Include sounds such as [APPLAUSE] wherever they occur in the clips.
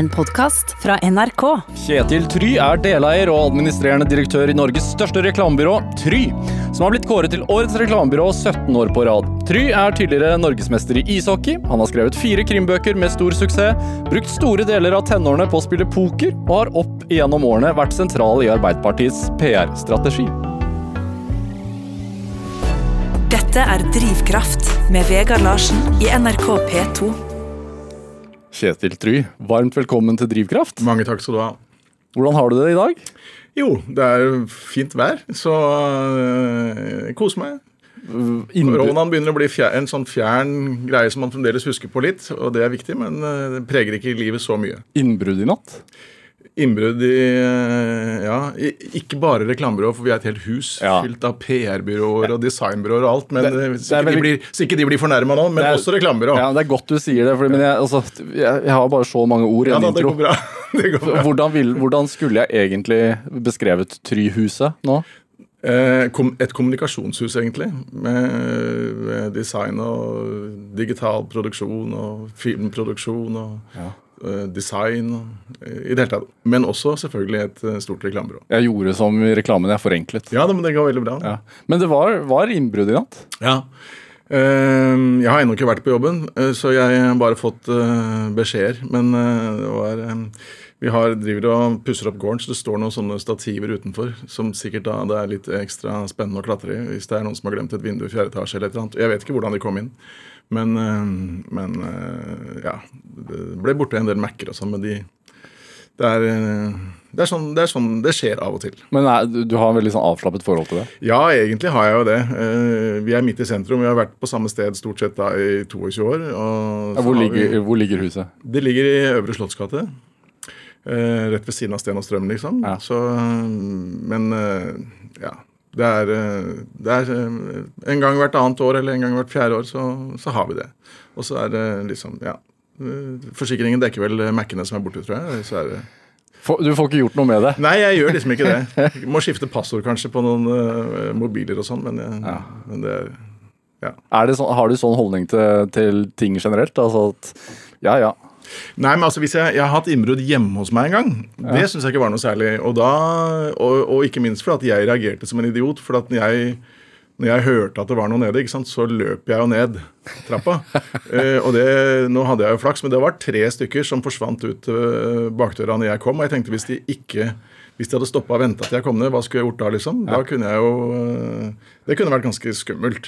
En podkast fra NRK. Kjetil Try er deleier og administrerende direktør i Norges største reklamebyrå, Try, som har blitt kåret til årets reklamebyrå 17 år på rad. Try er tidligere norgesmester i ishockey, han har skrevet fire krimbøker med stor suksess, brukt store deler av tenårene på å spille poker, og har opp igjennom årene vært sentral i Arbeiderpartiets PR-strategi. Dette er Drivkraft med Vegard Larsen i NRK P2. Kjetil Try, varmt velkommen til Drivkraft. Mange takk skal du ha. Hvordan har du det i dag? Jo, det er fint vær, så jeg kos meg. Innbru- Koronaen begynner å bli en sånn fjern greie som man fremdeles husker på litt, og det er viktig, men øh, det preger ikke livet så mye. Innbrudd i natt? Innbrudd i øh, Ja, ikke bare reklamebyrå, for vi er et helt hus Ja. fylt av PR-byråer og designbyråer og alt, men Det- øh, det så, ikke veldig- blir, så ikke de blir fornærma nå, men er- også reklamebyrå. Ja, Det er godt du sier det, for, men jeg, altså, jeg, jeg har bare så mange ord i Ja en intro. det går bra. [LAUGHS] det går bra. Hvordan, vil, hvordan skulle jeg egentlig beskrevet Tryhuset nå? Eh, et kommunikasjonshus, egentlig. Med, design og digital produksjon og filmproduksjon og eh, design. Eh, I det hele tatt. Men også selvfølgelig et eh, stort reklamebyrå. Jeg gjorde som i reklamen, jeg forenklet. Ja, men det går veldig bra. Ja. Men det var, var innbrudd i natt? Ja. Eh, jeg har ennå ikke vært på jobben, eh, så jeg har bare fått eh, beskjeder. Men eh, det var eh, Vi har, driver og pusser opp gården, så det står noen sånne stativer utenfor som sikkert da det er litt ekstra spennende å klatre i hvis det er noen som har glemt et vindu i fjerde etasje eller et eller annet. Jeg vet ikke hvordan de kom inn. Men, eh, men eh, ja. Det ble borte en del Mac-er og sånn, men de det er, eh, det, er sånn, det er sånn det skjer av og til. Men er, du har en veldig sånn avslappet forhold til det? Ja, egentlig har jeg jo det. Vi er midt i sentrum. Vi har vært på samme sted stort sett da i 22 år. Ja, Hvor ligger, vi, hvor ligger huset? det ligger i Øvre Slottsgate. Rett ved siden av Sten og Strøm, liksom. Ja. Så, men ja. Det er, eh, det er eh, en gang hvert annet år eller en gang hvert fjerde år, så, så har vi det. Og så er det liksom, ja eh, Forsikringen dekker vel Mac-ene som er borte, tror jeg. Så er det du får ikke gjort noe med det? Nei, jeg gjør liksom ikke [LAUGHS] det. Jeg må skifte passord kanskje på noen mobiler og sånn, men, Ja. men det er Er det sånn, har du sånn holdning til, til ting generelt? Altså at ja, ja. Nei, men altså hvis jeg, jeg har hatt innbrudd hjemme hos meg en gang. Det syns jeg ikke var noe særlig. Og, da, og, og ikke minst fordi at jeg reagerte som en idiot. For at når jeg, når jeg hørte at det var noe nede, ikke sant, så løp jeg jo ned trappa. [LAUGHS] eh, og det, nå hadde jeg jo flaks, men det var tre stykker som forsvant ut uh, bakdøra når jeg kom. Og jeg tenkte hvis de ikke hvis de hadde stoppa og venta til jeg kom ned, hva skulle jeg gjort da? liksom? Da kunne jeg jo eh, Det kunne vært ganske skummelt.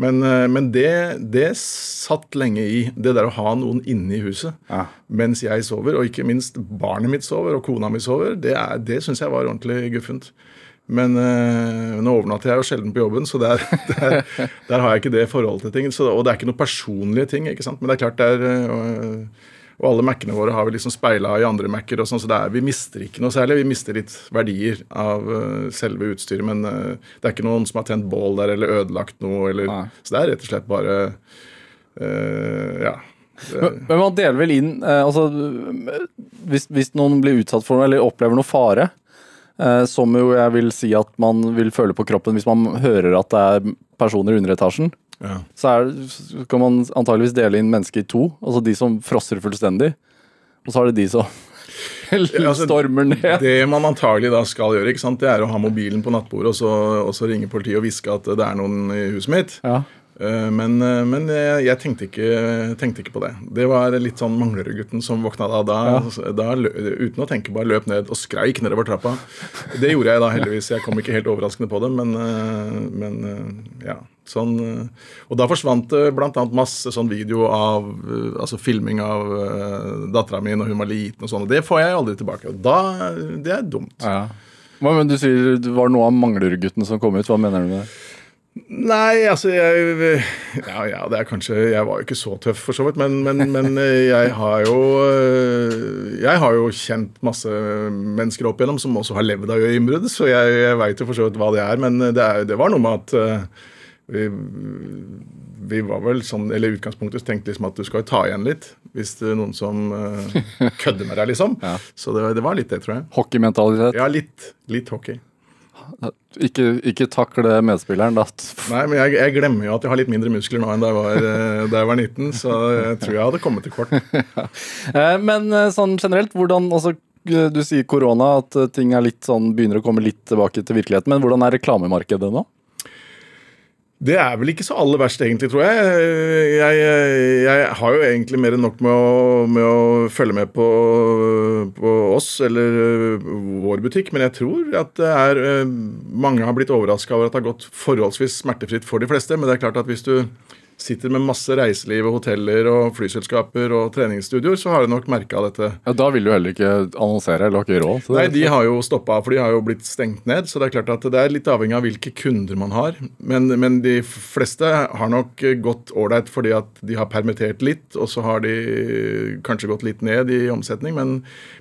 Men, eh, men det, det satt lenge i, det der å ha noen inne i huset Ja. mens jeg sover, og ikke minst barnet mitt sover og kona mi sover, det, er- det syns jeg var ordentlig guffent. Men øh, nå overnatter jeg jo sjelden på jobben, så der, [LAUGHS] der, der har jeg ikke det forholdet til ting. Så, og det er ikke noen personlige ting, ikke sant. Men det er klart det er øh, Og alle Mac-ene våre har vi liksom speila i andre Mac-er, sånn, så er, vi mister ikke noe særlig. Vi mister litt verdier av uh, selve utstyret, men uh, det er ikke noen som har tent bål der eller ødelagt noe, eller Så det er rett og slett bare uh, Ja. Men, men man deler vel inn altså, hvis, hvis noen blir utsatt for noe eller opplever noe fare, som jo jeg vil si at man vil føle på kroppen hvis man hører at det er personer under etasjen, ja. så, er, så kan man antageligvis dele inn mennesket i to. Altså de som frosser fullstendig, og så er det de som [LAUGHS] altså, stormer ned. Det man antagelig da skal gjøre, ikke sant, det er å ha mobilen på nattbordet og så, og så ringe politiet og hviske at det er noen i huset mitt. Ja. Eh, Men, eh, men jeg, tenkte, ikke, tenkte ikke på det. Det var litt sånn Manglerudgutten som våkna da. Da, da lø, uten å tenke bare løp ned og skreik nedover trappa. Det gjorde jeg da heldigvis. Jeg kom ikke helt overraskende på det, men, eh, men ja. Sånn, eh, og da forsvant det bl.a. masse sånn video av eh, altså filming av uh, dattera mi når hun var liten og sånn. og Det får jeg aldri tilbake. og da, Det er dumt. Ja. Men du sier det var noe av Manglerudgutten som kom ut. Hva mener du med det? Nei, altså jeg Ja, ja, det er kanskje Jeg var jo ikke så tøff, for så vidt, men, men, men eh, jeg har jo eh, Jeg har jo kjent masse mennesker opp igjennom som også har levd av innbrudd, så jeg, jeg veit jo for så vidt hva det er. Men det, er, det var noe med at eh, vi, vi var vel sånn Eller utgangspunktet tenkte liksom at du skal ta igjen litt hvis det er noen som uh, [LAUGHS] kødder med deg, liksom. Ja. Så det, det var litt det, tror jeg. Hockeymentalitet. Ja, litt, litt hockey. Ikke, ikke takle medspilleren, da. [LAUGHS] Nei, men jeg, jeg, glemmer jo at jeg har litt mindre muskler nå enn da jeg var, eh, da jeg var 19, så jeg tror jeg hadde kommet til kort. [LAUGHS] Ja. men sånn generelt, hvordan altså, Du sier korona, at ting er litt sånn, begynner å komme litt tilbake til virkeligheten. Men hvordan er reklamemarkedet nå? Det er vel ikke så aller verst, egentlig, tror jeg. Jeg, jeg har jo egentlig mer enn nok med å, med å følge med på, på, oss eller øh, vår butikk, men jeg tror at er øh, Mange har blitt overraska over at det har gått forholdsvis smertefritt for de fleste, men det er klart at hvis du sitter med masse reiseliv og hoteller og flyselskaper og treningsstudioer, så har de nok merka dette. Ja, Da vil du heller ikke annonsere eller har ikke råd? Nei, de har jo stoppa, for de har jo blitt stengt ned. Så det er klart at det er litt avhengig av hvilke kunder man har. Men, men de fleste har nok gått ålreit fordi at de har permittert litt, og så har de kanskje gått litt ned i omsetning. Men,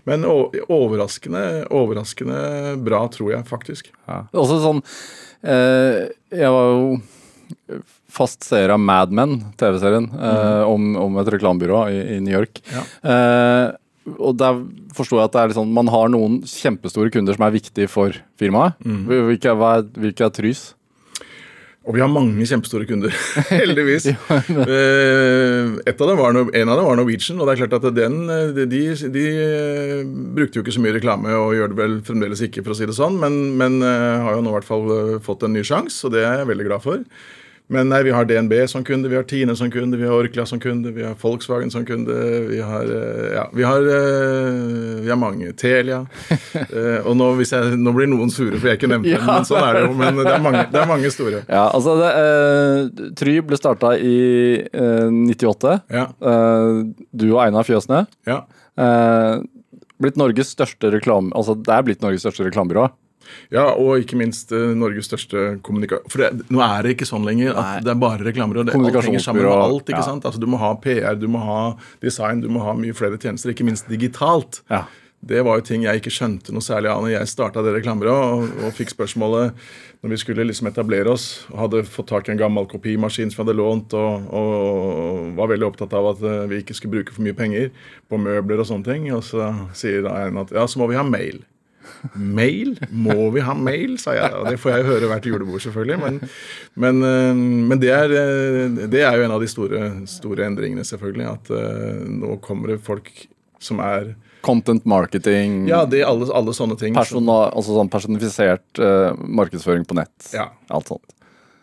men overraskende, overraskende bra, tror jeg faktisk. Ja. Også sånn eh, Jeg var jo fast seer av Mad Men, TV-serien, mm. eh, om, om, et reklamebyrå i, i, New York. Ja. Eh, og der forstår jeg at det er liksom, man har noen kjempestore kunder som er viktige for firmaet. Mm. Hvilke, er, hvilke er Trys? Og vi har mange kjempestore kunder, [LAUGHS] heldigvis. [LAUGHS] Eh, et av dem var, en av dem var Norwegian, og det er klart at den, de, de, eh, brukte jo ikke så mye reklame, og gjør det vel fremdeles ikke, for å si det sånn, men, men eh, har jo nå i hvert fall fått en ny sjanse, og det er jeg veldig glad for. Men nei, vi har DNB som kunde, vi har Tine som kunde, vi har Orkla som kunde, vi har Volkswagen som kunde. Vi har, eh, ja, vi har, eh, vi har mange. Telia. [LAUGHS] Eh, og nå, jeg, nå, blir noen sure for jeg ikke nevnte ja. dem, men sånn er det jo. Men det er mange, det er mange store. Ja, altså det, uh, Try ble starta i uh, 98. Ja. Uh, du og Einar Fjøsne. Ja. blitt Norges største reklame, altså Det er blitt Norges største reklamebyrå. Ja, og ikke minst uh, Norges største kommunikasjon... For det, nå er det ikke sånn lenger at Nei. det er bare reklamer. og det, Alt henger sammen med alt. ikke ja. sant? Altså Du må ha PR, du må ha design, du må ha mye flere tjenester. Ikke minst digitalt. Ja. Det var jo ting jeg ikke skjønte noe særlig av når jeg starta det reklamebyrået og, og, fikk spørsmålet når vi skulle liksom etablere oss og hadde fått tak i en gammel kopimaskin som vi hadde lånt, og, og, var veldig opptatt av at eh, vi ikke skulle bruke for mye penger på møbler og sånne ting. Og så sier en at ja, så må vi ha mail. Mail? Må vi ha mail? sa jeg. Og det får jeg jo høre hvert julebord, selvfølgelig. Men, men, eh, men det, er, eh, det, er, jo en av de store, store endringene, selvfølgelig. At uh, nå kommer det folk som er Content marketing. Ja, det er alle, alle sånne ting. Persona, altså sånn personifisert uh, markedsføring på nett. Ja. Alt sånt.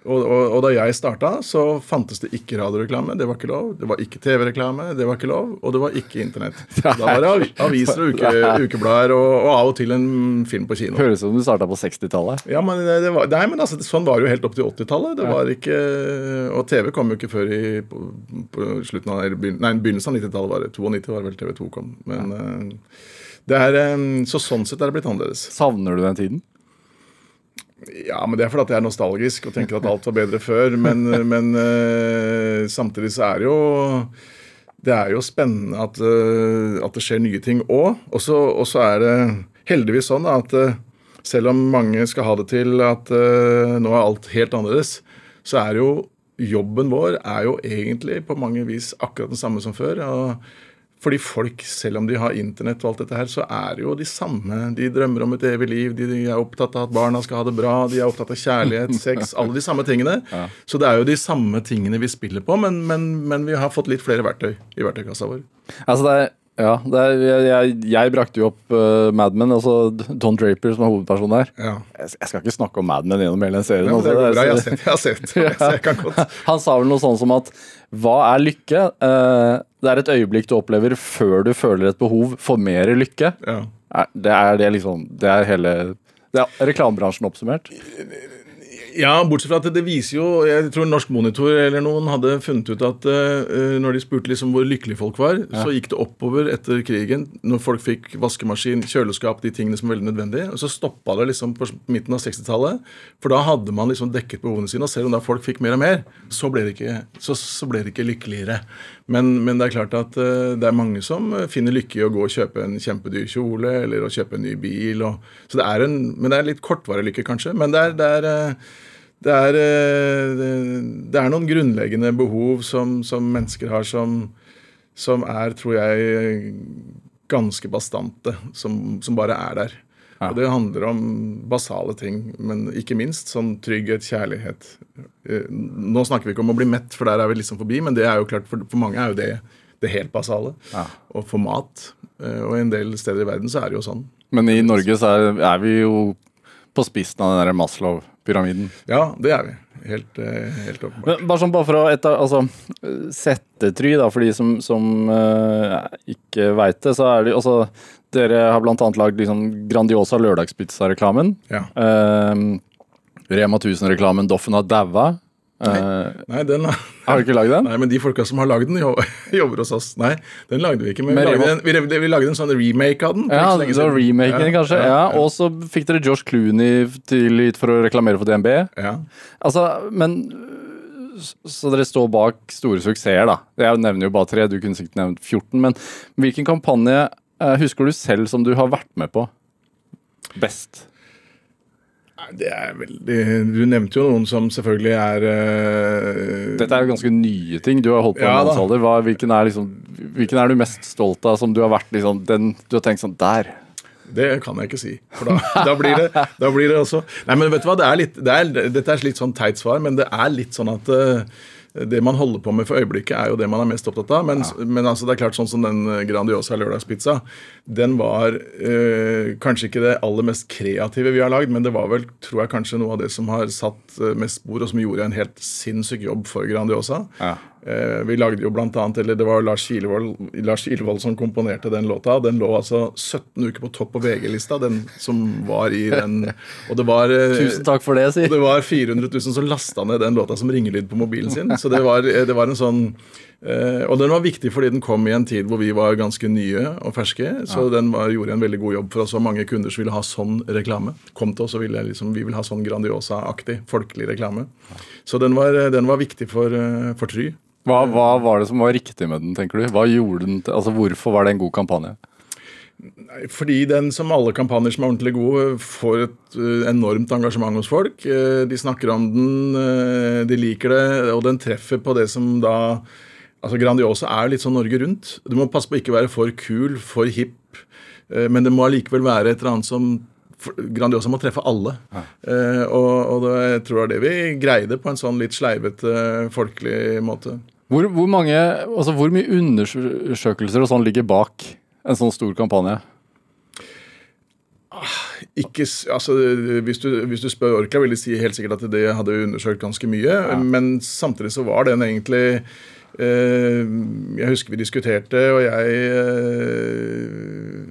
Og, og, og, da jeg starta, så fantes det ikke radioreklame. Det var ikke lov. Det var ikke TV-reklame. Det var ikke lov. Og det var ikke Internett. [LAUGHS] Da var det aviser og uke, [LAUGHS] ukeblader og, og, av og til en film på kino. Høres ut som du starta på 60-tallet. Ja, men, det var, nei, men altså, sånn var det jo helt opp til 80-tallet. Det var ikke, Og TV kom jo ikke før i på, på slutten av, nei, begynnelsen av 90-tallet. var det, 92 var det vel TV2 kom. Men ja. uh, det er, um, Så sånn sett er det blitt annerledes. Savner du den tiden? Ja, men det er fordi at jeg er nostalgisk og tenker at alt var bedre før. Men, [LAUGHS] men uh, samtidig så er det jo Det er jo spennende at, uh, at det skjer nye ting òg. Og så er det heldigvis sånn at uh, selv om mange skal ha det til at nå er alt helt annerledes, så er jo jobben vår er jo egentlig på mange vis akkurat den samme som før. og fordi folk, selv om de har internett og alt dette her, så er det jo de samme. De drømmer om et evig liv, de, er opptatt av at barna skal ha det bra, de er opptatt av kjærlighet, [LAUGHS] sex, alle de samme tingene. Ja. Så det er jo de samme tingene vi spiller på, men, men, men vi har fått litt flere verktøy i verktøykassa vår. Altså det er ja, er, jeg, jeg, brakte jo opp uh, Mad Men, altså Don Draper som er hovedpersonen der. Ja. Jeg, jeg, skal ikke snakke om Mad Men gjennom hele den serien. Ja, det er bra, jeg har sett, jeg har sett. [LAUGHS] Jeg kan godt. Han sa vel noe sånn som at hva er lykke? Uh, det er et øyeblikk du opplever før du føler et behov for mer lykke. Ja. Det er det liksom Det er hele det er reklamebransjen oppsummert. Ja, bortsett fra at det viser jo Jeg tror Norsk Monitor eller noen hadde funnet ut at uh, når de spurte liksom hvor lykkelige folk var, ja. så gikk det oppover etter krigen. Når folk fikk vaskemaskin, kjøleskap, de tingene som var veldig nødvendige. Og så stoppa det liksom på midten av 60-tallet. For da hadde man liksom dekket behovene sine. Og selv om da folk fikk mer og mer, så ble det ikke, så, så ble det ikke lykkeligere. Men, men, det er klart at uh, det er mange som finner lykke i å gå og kjøpe en kjempedyr kjole eller å kjøpe en ny bil. Og, så det er en, men det er litt kortvarig lykke, kanskje. Men det er, det er uh, det er, eh, det er, noen grunnleggende behov som, som mennesker har, som, som, er, tror jeg, ganske bastante. Som, som, bare er der. Og det handler om basale ting, men ikke minst sånn trygghet, kjærlighet. Eh, Nå snakker vi ikke om å bli mett, for der er vi liksom forbi, men det er jo klart, for, for mange er jo det det helt basale. Ja. Og for mat. Eh, Og en del steder i verden så er det jo sånn. Men i Norge så er, er vi jo på spissen av den der Maslow-pyramiden. Ja, det er vi. Helt, eh, helt åpenbart. Men bare sånn bare for å eta, altså, sette Try, da, for de som, som uh, ikke veit det, så er det altså Dere har annet lagd liksom Grandiosa lørdagspizza-reklamen. Ja. Uh, Rema 1000-reklamen 'Doffen har daua'. Uh, Nei, den har du ikke lagd den? Nei, men de folka som har lagd den, [LAUGHS] jobber hos oss. Nei, den lagde vi ikke. Men vi lagde, en, vi, vi lagde en sånn remake av den. Ja, så remaken, kanskje. Ja, Og så fikk dere Josh Clooney til for å reklamere for DNB. ja. Altså, men Så dere står bak store suksesser, da. Jeg nevner jo bare tre, du kunne sikkert nevnt 14. Men hvilken kampanje eh, husker du selv som du har vært med på best? Det er veldig Du nevnte jo noen som selvfølgelig er uh... Dette er jo ganske nye ting. Du har holdt på Ja, med mannsalder. Hva, hvilken, er liksom, hvilken er du mest stolt av som du har vært liksom, den du har tenkt sånn Der! Det kan jeg ikke si. For da, da, blir, det, da blir det også Nei, men vet du hva, det er litt, det er, dette er litt sånn teit svar, men det er litt sånn at eh, det man holder på med for øyeblikket, er jo det man er mest opptatt av. Men, men altså, det er klart sånn som den eh, Grandiosa lørdagspizza, den var øh, kanskje ikke det aller mest kreative vi har lagd, men det var vel, tror jeg, kanskje noe av det som har satt eh, mest spor, og som gjorde en helt sinnssyk jobb for Grandiosa. Ja. Eh, vi lagde jo blant annet, eller Det var Lars Kilevold, Lars Kilevold som komponerte den låta. Den lå altså 17 uker på topp på VG-lista, den som var i den Og det var eh, Tusen takk for det, si. det var 400 000 som lasta ned den låta som ringelyd på mobilen sin. Så det var, det var en sånn eh, Og den var viktig fordi den kom i en tid hvor vi var ganske nye og ferske. Så den var, gjorde en veldig god jobb for oss, og mange kunder som ville ha sånn reklame. Kom til oss og ville liksom, vi vil ha sånn Grandiosa-aktig, folkelig reklame. Så den var, den var viktig for, eh, for Try. Hva, hva var det som var riktig med den, tenker du? Hva gjorde den til, altså Hvorfor var det en god kampanje? Fordi den, som alle kampanjer som er ordentlig gode, får et eh, enormt engasjement hos folk. Eh, de snakker om den, eh, de liker det, og den treffer på det som da Altså Grandiosa er litt sånn Norge Rundt. Du må passe på å ikke være for kul, for hipp, men det må allikevel være et eller annet som Grandiosa må treffe alle. Eh, og og det, jeg tror det er det vi greide på en sånn litt sleivete, folkelig måte. Hvor, hvor mange, altså hvor mye undersøkelser og sånn ligger bak en sånn stor kampanje? Ikke, altså, hvis, du, hvis du spør Orkla, vil de si helt sikkert at det hadde undersøkt ganske mye. Men samtidig så var den egentlig eh, Jeg husker vi diskuterte, og jeg eh,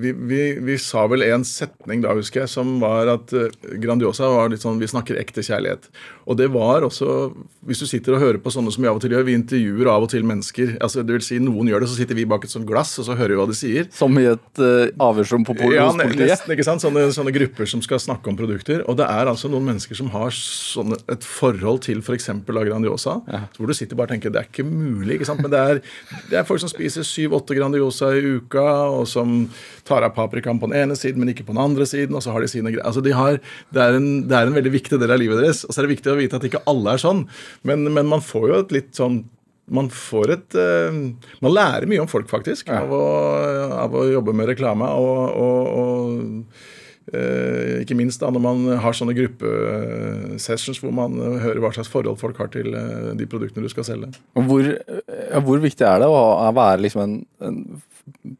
vi, vi, vi sa vel en setning da, husker jeg, som var at eh, Grandiosa var litt sånn Vi snakker ekte kjærlighet. Og det var også Hvis du sitter og hører på sånne som vi av og til gjør, vi intervjuer av og til mennesker. altså det vil si Noen gjør det, så sitter vi bak et sånt glass, og så hører vi hva de sier. Som i et uh, avhørsrom på politiet? Ja, nesten, ikke sant? Sånne, sånne grupper som skal snakke om produkter. Og det er altså noen mennesker som har sånne, et forhold til f.eks. av Grandiosa. Hvor du sitter bare og tenker det er ikke mulig. ikke sant? Men det er, det er folk som spiser syv-åtte Grandiosa i uka, og som tar av paprikaen på den ene siden, men ikke på den andre siden. og så har de sine greier. Altså de har, det, er en, det er en veldig viktig del av livet deres. Og så er det viktig å vite at ikke alle er sånn. Men, men man får jo et litt sånn man får et uh, Man lærer mye om folk, faktisk, av, å, av å jobbe med reklame. Og, og, og eh, ikke minst da når man har sånne gruppesessions hvor man eh, hører hva slags forhold folk har til uh, de produktene du skal selge. Hvor, ja, hvor viktig er det å være liksom en, en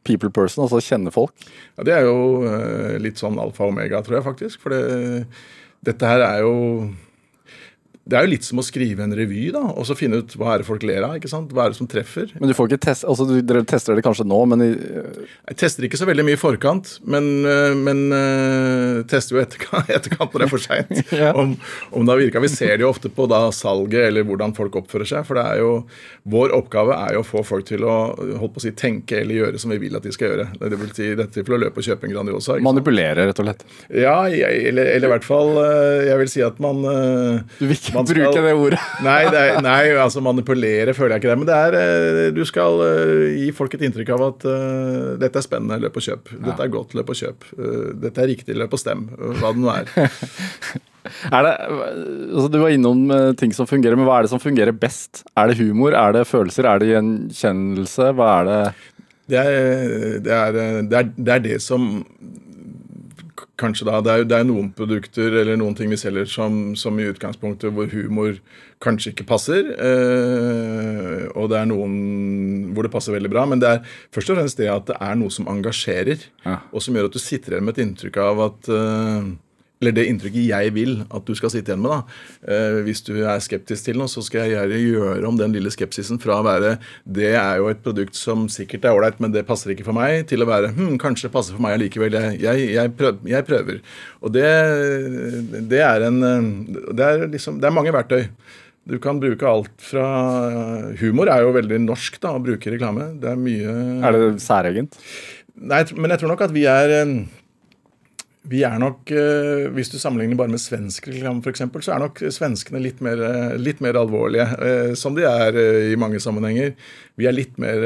people person, altså kjenne folk? Ja, det er jo uh, litt sånn alfa og omega, tror jeg faktisk. For det, dette her er jo Det er jo litt som å skrive en revy, da, og så finne ut hva er det folk ler av. ikke sant? Hva er det som treffer? Men du får ikke test, altså du, Dere tester det kanskje nå, men i, Jeg tester ikke så veldig mye i forkant, men, øh, men uh, tester jo etterkant, [LAUGHS] etterkant når det er for seint. [LAUGHS] Ja. om, om det har virka. Vi ser det jo ofte på da salget eller hvordan folk oppfører seg. For det er jo, vår oppgave er jo å få folk til å holdt på å si, tenke eller gjøre som vi vil at de skal gjøre. Det vil si dette til å løpe og kjøpe en Grandiosa. manipulere, rett og slett. Ja, jeg, eller, eller i hvert fall Jeg vil si at man Du vil ikke Man skal- bruke det ordet. [LAUGHS] Nei, det er, nei, altså manipulere føler jeg ikke det. Men det er, eh, du skal eh, gi folk et inntrykk av at uh, dette er spennende, løp og kjøp. Dette er godt, løp og kjøp. Uh, dette er riktig, løp og stem. Hva det nå er. [LAUGHS] Er det, altså du var innom ting som fungerer, men hva er det som fungerer best? Er det humor, er det følelser, er det gjenkjennelse? Hva er det Det er det, er, det, er, det, er det som kanskje da, det er, det er noen produkter eller noen ting vi selger som, som i utgangspunktet hvor humor kanskje ikke passer. Eh, og det er noen hvor det passer veldig bra. Men det er først og fremst det at det er noe som engasjerer, Ja. og som gjør at du sitter igjen med et inntrykk av at eh, eller det inntrykket jeg vil at du skal sitte igjen med. da. Eh, hvis du er skeptisk til noe, så skal jeg gjøre om den lille skepsisen fra å være det er jo et produkt som sikkert er ålreit, men det passer ikke for meg, til å være hm, kanskje det passer for meg allikevel. Jeg, jeg, jeg, prøv, jeg prøver. Og det, det er en eh, det er, liksom, det er mange verktøy. Du kan bruke alt fra Humor er jo veldig norsk da, å bruke reklame. Det er mye Er det særegent? Nei, men jeg tror nok at vi er eh, vi er nok, eh, Hvis du sammenligner bare med svensk reklame, f.eks., så er nok svenskene litt mer, eh, litt mer alvorlige. eh, Som de er i mange sammenhenger. Vi er litt mer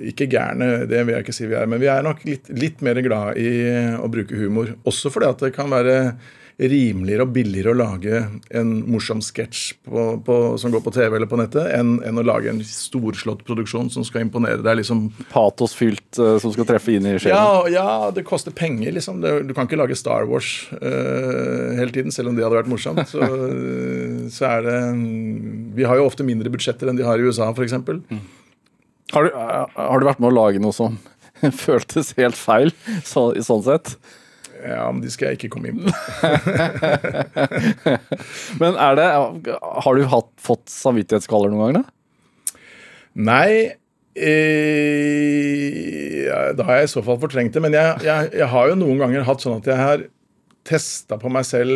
Ikke gærne, det vil jeg ikke si vi er, men vi er nok litt, litt mer glad i å bruke humor. Også fordi at det kan være rimeligere og billigere å lage en morsom sketsj på, på, som går på TV eller på nettet, enn, enn å lage en storslått produksjon som skal imponere. Er liksom Patosfylt uh, som skal treffe inn i sjelen? ja, ja, det koster penger, liksom. Det, du kan ikke lage Star Wars uh, hele tiden, selv om det hadde vært morsomt. Så, [LAUGHS] så er det Vi har jo ofte mindre budsjetter enn de har i USA, f.eks. Har, du, eh, har du vært med å lage noe som [LAUGHS] føltes helt feil, så, i sånn sett? Ja, men de skal jeg ikke komme inn på. [LAUGHS] Men er det Har du hatt, fått samvittighetskvaler noen gang, da? Nei eh, Da har jeg i så fall fortrengt det. Men jeg, jeg, jeg har jo noen ganger hatt sånn at jeg har testa på meg selv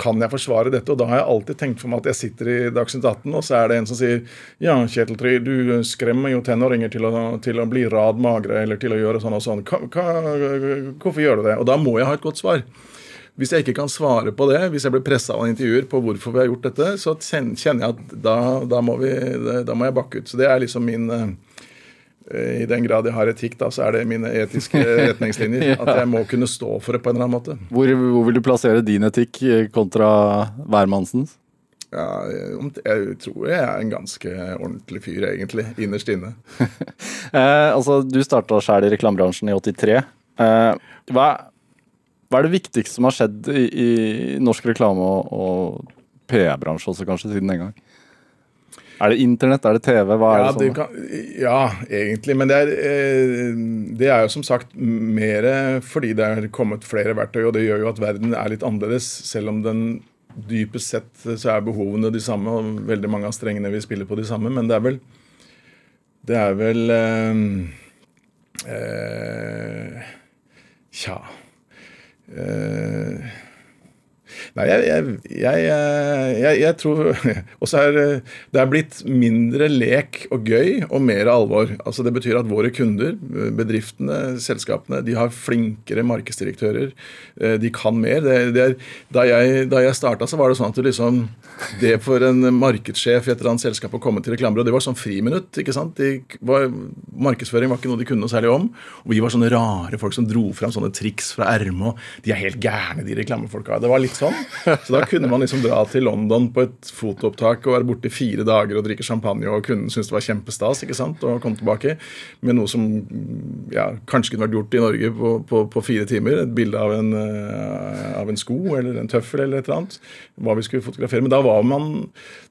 kan jeg forsvare dette? Og da har jeg alltid tenkt for meg at jeg sitter i Dagsnytt 18, og så er det en som sier Ja, Kjetil Try, du skremmer jo tenåringer til å, til å bli radmagre eller til å gjøre sånn og sånn. Hva, hva, hvorfor gjør du det? Og da må jeg ha et godt svar. Hvis jeg ikke kan svare på det, hvis jeg blir pressa av intervjuer på hvorfor vi har gjort dette, så kjenner jeg at da, da, må, vi, da må jeg bakke ut. Så det er liksom min eh, I den grad jeg har etikk, da, så er det mine etiske [LAUGHS] retningslinjer. At jeg må kunne stå for det på en eller annen måte. Hvor, hvor vil du plassere din etikk eh, kontra hvermannsens? Ja, jeg, jeg tror jeg er en ganske ordentlig fyr, egentlig. Innerst inne. [LAUGHS] Eh, altså, du starta sjæl i reklamebransjen i 83. Eh, hva, hva er det viktigste som har skjedd i, i norsk reklame og, og PR-bransje også, kanskje, siden den gang? Er det internett, er det TV? Hva er Ja, det sånn? kan, ja, egentlig. Men det er, eh, det er jo som sagt mer fordi det er kommet flere verktøy, og det gjør jo at verden er litt annerledes. Selv om den dypest sett så er behovene de samme, og veldig mange av strengene vi spiller på de samme. Men det er vel Det er vel eh, eh, Tja eh, Nei, jeg, jeg, jeg, jeg, jeg tror [LAUGHS] også er det Det er blitt mindre lek og gøy og mer alvor. Altså Det betyr at våre kunder, bedriftene, selskapene, de har flinkere markedsdirektører. Eh, De kan mer. Det, det er, da jeg, da jeg starta, så var det sånn at det, liksom Det for en markedssjef i et eller annet selskap å komme til reklamebyrå, det var sånn friminutt. ikke sant? Var, markedsføring var ikke noe de kunne noe særlig om. Og vi var sånne rare folk som dro fram sånne triks fra ermet. De er helt gærne, de reklamefolka. Det var litt sånn. [LAUGHS] Så da kunne man liksom dra til London på et fotoopptak og være borte i fire dager og drikke champagne, og kunden syntes det var kjempestas ikke sant? og komme tilbake med noe som ja, kanskje kunne vært gjort i Norge på, på, på fire timer. Et bilde av en, eh, av en sko eller en tøffel eller et eller annet. Hva vi skulle fotografere. Men da var, man,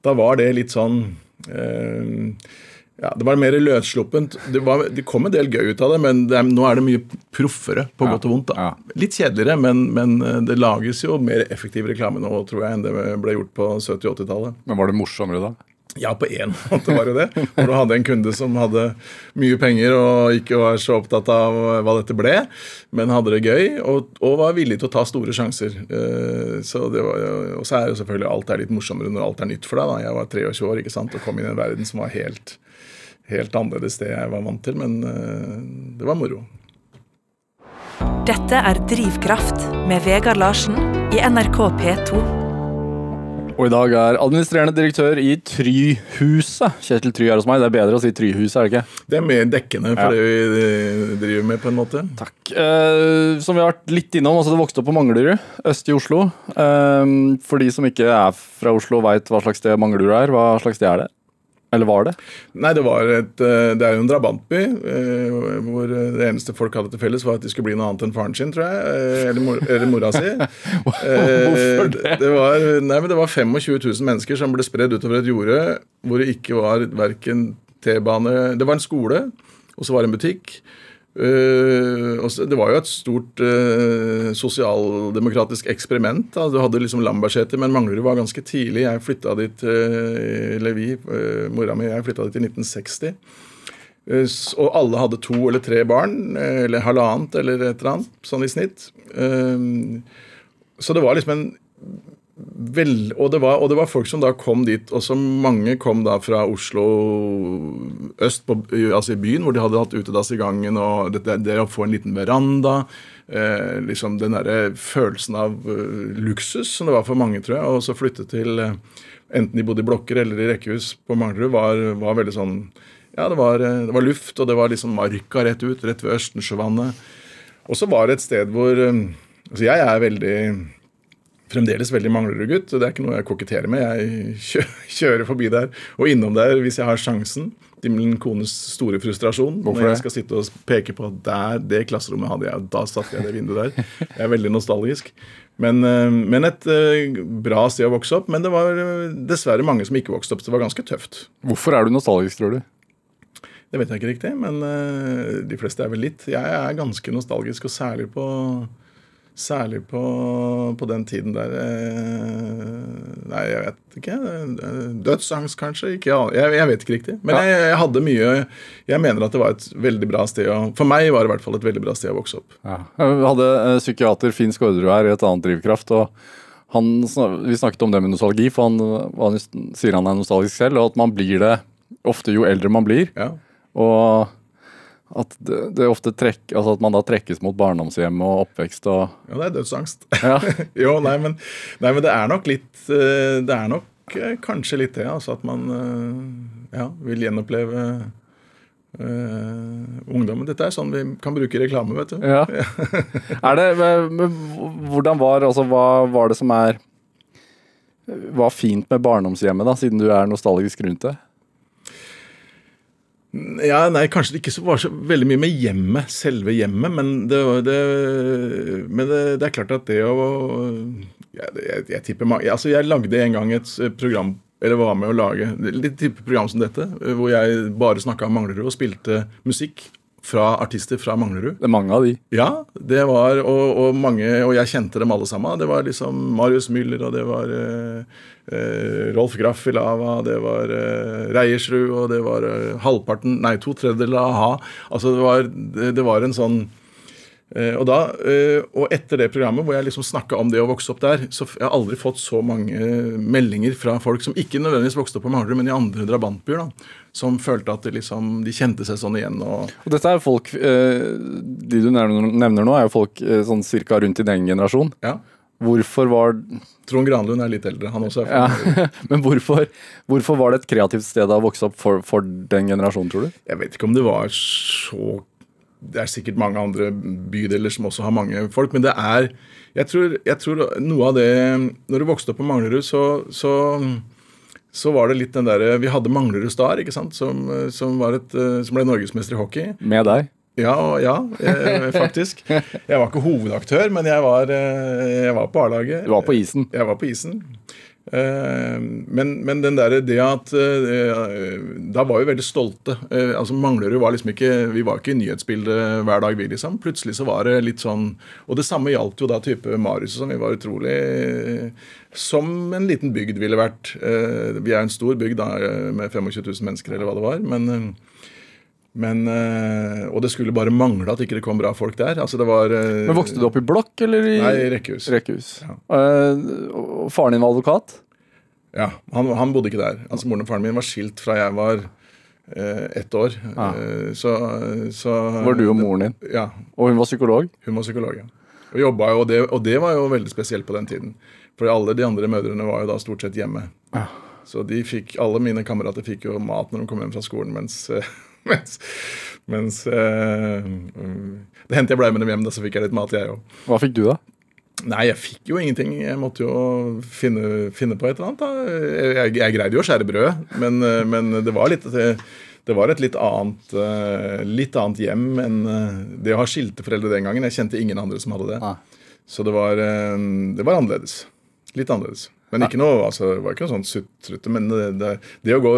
da var det litt sånn eh, ja, Det var mer løssluppent. Det, var, det kom en del gøy ut av det, men det er, nå er det mye proffere, på Ja, godt og vondt. da. ja. Litt kjedeligere, men, men eh, det lages jo mer effektiv reklame nå, tror jeg, enn det ble gjort på 70- og 80-tallet. Men var det morsommere da? Ja, på én [LAUGHS] måte var det det. Hvor du hadde en kunde som hadde mye penger og ikke var så opptatt av hva dette ble, men hadde det gøy og, og var villig til å ta store sjanser. Eh, Så det var, og så er jo selvfølgelig alt er litt morsommere når alt er nytt for deg. Da. Jeg var 23 år ikke sant, og kom inn i en verden som var helt, helt annerledes det jeg var vant til, men eh, det var moro. Dette er Drivkraft med Vegard Larsen i NRK P2. Og i dag er administrerende direktør i Tryhuset. Kjetil Try er hos meg. Det er bedre å si Tryhuset, er det ikke? Det er mer dekkende for Ja. det vi eh, driver med, på en måte. Takk. Eh, som vi har vært litt innom, altså det vokste opp på Manglerud, øst i Oslo. Eh, for de som ikke er fra Oslo og veit hva slags sted Manglerud er, hva slags sted er det? Eller var det? Nei, det var et eh, Det er jo en drabantby eh, hvor det eneste folk hadde til felles, var at de skulle bli noe annet enn faren sin, tror jeg. eh, Eller, mor, eller mora si. [LAUGHS] Hvorfor det? det var, nei, men det var 25 000 mennesker som ble spredd utover et jorde hvor det ikke var verken T-bane Det var en skole, og så var det en butikk. Eh, og det var jo et stort uh, sosialdemokratisk eksperiment. Da. Du hadde liksom Lambertseter, men Manglerud var ganske tidlig. Jeg flytta dit, uh, Levi, vi, eh, mora mi, jeg flytta dit i 1960. Eh, og alle hadde to eller tre barn, eh, eller halvannet eller et eller annet, sånn i snitt. Eh, så det var liksom en Vel, og, det var, og det var folk som da kom dit, og som mange kom da fra Oslo øst, på, altså i byen, hvor de hadde hatt utedass i gangen, og det, det å få en liten veranda eh, liksom Den derre følelsen av uh, luksus som det var for mange, tror jeg, og så flytte til uh, Enten de bodde i blokker eller i rekkehus på Manglerud, var, var veldig sånn Ja, det var, eh, det var luft, og det var liksom marka rett ut, rett ved Østensjøvannet. Og så var det et sted hvor uh, Altså, jeg er veldig fremdeles veldig Manglerud-gutt. Det er ikke noe jeg koketterer med. Jeg [LAUGHS] kjører forbi der og innom der hvis jeg har sjansen. Til min kones store frustrasjon. Hvorfor når jeg skal sitte og peke på at der, det klasserommet hadde jeg, da satte jeg det vinduet der. [LAUGHS] Jeg er veldig nostalgisk. Men, eh, men et eh, bra sted å vokse opp. Men det var eh, dessverre mange som ikke vokste opp. Så det var ganske tøft. Hvorfor er du nostalgisk, tror du? Det vet jeg ikke riktig, men de fleste er vel litt. Jeg er ganske nostalgisk, og særlig på Særlig på, på den tiden der eh, Nei, jeg vet ikke. Dødsangst, kanskje? Ikke, jeg, jeg vet ikke riktig. Men Ja. jeg, jeg hadde mye Jeg mener at det var et veldig bra sted å For meg var det i hvert fall et veldig bra sted å vokse opp. Ja. Vi hadde eh, psykiater Finn Skårderud her i et annet Drivkraft. og han, Vi snakket om det med nostalgi, for han, han sier han er nostalgisk selv, og at man blir det ofte jo eldre man blir. Ja. Og at det, det ofte trekk, altså at man da trekkes mot barndomshjem og oppvekst og Ja, det er dødsangst. Ja. [LAUGHS] jo, nei men, nei, men det er nok litt eh, Det er nok eh, kanskje litt det, altså at man eh, ja, vil gjenoppleve Uh, ungdommen. Dette er sånn vi kan bruke reklame, vet du. Ja. [LAUGHS] Er det, hvordan var, altså hva var det som er var fint med barndomshjemmet, da, siden du er nostalgisk rundt det? Ja, nei, Kanskje det ikke var så veldig mye med hjemmet, selve hjemmet, men det, det, men det, det er klart at det å ja, jeg, jeg tipper mange, altså Jeg lagde en gang et program eller var med å lage litt type program som dette, eh, hvor jeg bare snakka om Manglerud og spilte musikk fra artister fra Manglerud. Det er mange av de. Ja, det var, og, og mange, og jeg kjente dem alle sammen. Det var liksom Marius Müller, og det var eh, Rolf Graff i Lava, det var eh, Reiersrud, og det var eh, halvparten, nei, to tredjedeler av a-ha. Altså, det var, det, var en sånn eh, og, da, eh, og etter det programmet hvor jeg liksom snakka om det å vokse opp der, så jeg har aldri fått så mange meldinger fra folk som ikke nødvendigvis vokste opp på Manglerud, men i andre drabantbyer, da, som følte at de, liksom, de kjente seg sånn igjen. og Og dette er folk eh, De du nevner, nå, er jo folk eh, sånn cirka rundt i den generasjon. ja, Hvorfor var Trond Granlund er litt eldre, han også. er ja, [LAUGHS] Men hvorfor, hvorfor var det et kreativt sted å vokse opp for, for den generasjonen, tror du? Jeg vet ikke om det var så Det er sikkert mange andre bydeler som også har mange folk, men det er Jeg tror, jeg tror noe av det Når du vokste opp på Manglerud, så, så, så var det litt den derre Vi hadde Manglerud Star, ikke sant, som, som, var et, som ble norgesmester i hockey. Med deg? Ja, ja, eh, faktisk. Jeg var ikke hovedaktør, men jeg var, eh, jeg var på A-laget. Du var på isen. Jeg var på isen. Eh, Men, men den der, det at eh, Da var vi veldig stolte. Altså Manglerud var liksom ikke Vi var ikke i nyhetsbildet hver dag, vi, liksom. Plutselig så var det litt sånn Og det samme gjaldt jo da type Marius sånn. Vi var utrolig Som en liten bygd ville vært. Vi er en stor bygd da, med 25 000 mennesker, eller hva det var. Men men, eh, Og det skulle bare mangle at ikke det kom bra folk der. Altså det var eh, Men Vokste du opp i blokk eller i Nei, i rekkehus. rekkehus? Ja. Og faren din var advokat? Ja, han, han bodde ikke der. Altså Moren og faren min var skilt fra jeg var eh, ett år. Ah. Så, så Var du og moren din? Ja. Og hun var psykolog? Hun var psykolog. ja. Og, jobbet jo, og, det, og det var jo veldig spesielt på den tiden. For alle de andre mødrene var jo da stort sett hjemme. Ah. Så de fikk, alle mine kamerater fikk jo mat når de kom hjem fra skolen, mens [LAUGHS] mens, mens mm, Det hendte jeg ble med dem hjem, da, så fikk jeg litt mat, jeg òg. Hva fikk du, da? Nei, jeg fikk jo ingenting. Jeg måtte jo finne, finne på et eller annet. da. Jeg, jeg, greide jo å skjære brød, men, eh, men det var litt det var et litt annet, eh, litt annet hjem enn det å ha skilte foreldre den gangen. Jeg kjente ingen andre som hadde det. Ah. Så det var, det var annerledes. Litt annerledes. Men ikke noe, altså, det var ikke noe sånn sutrete. Men det, det, det, å gå,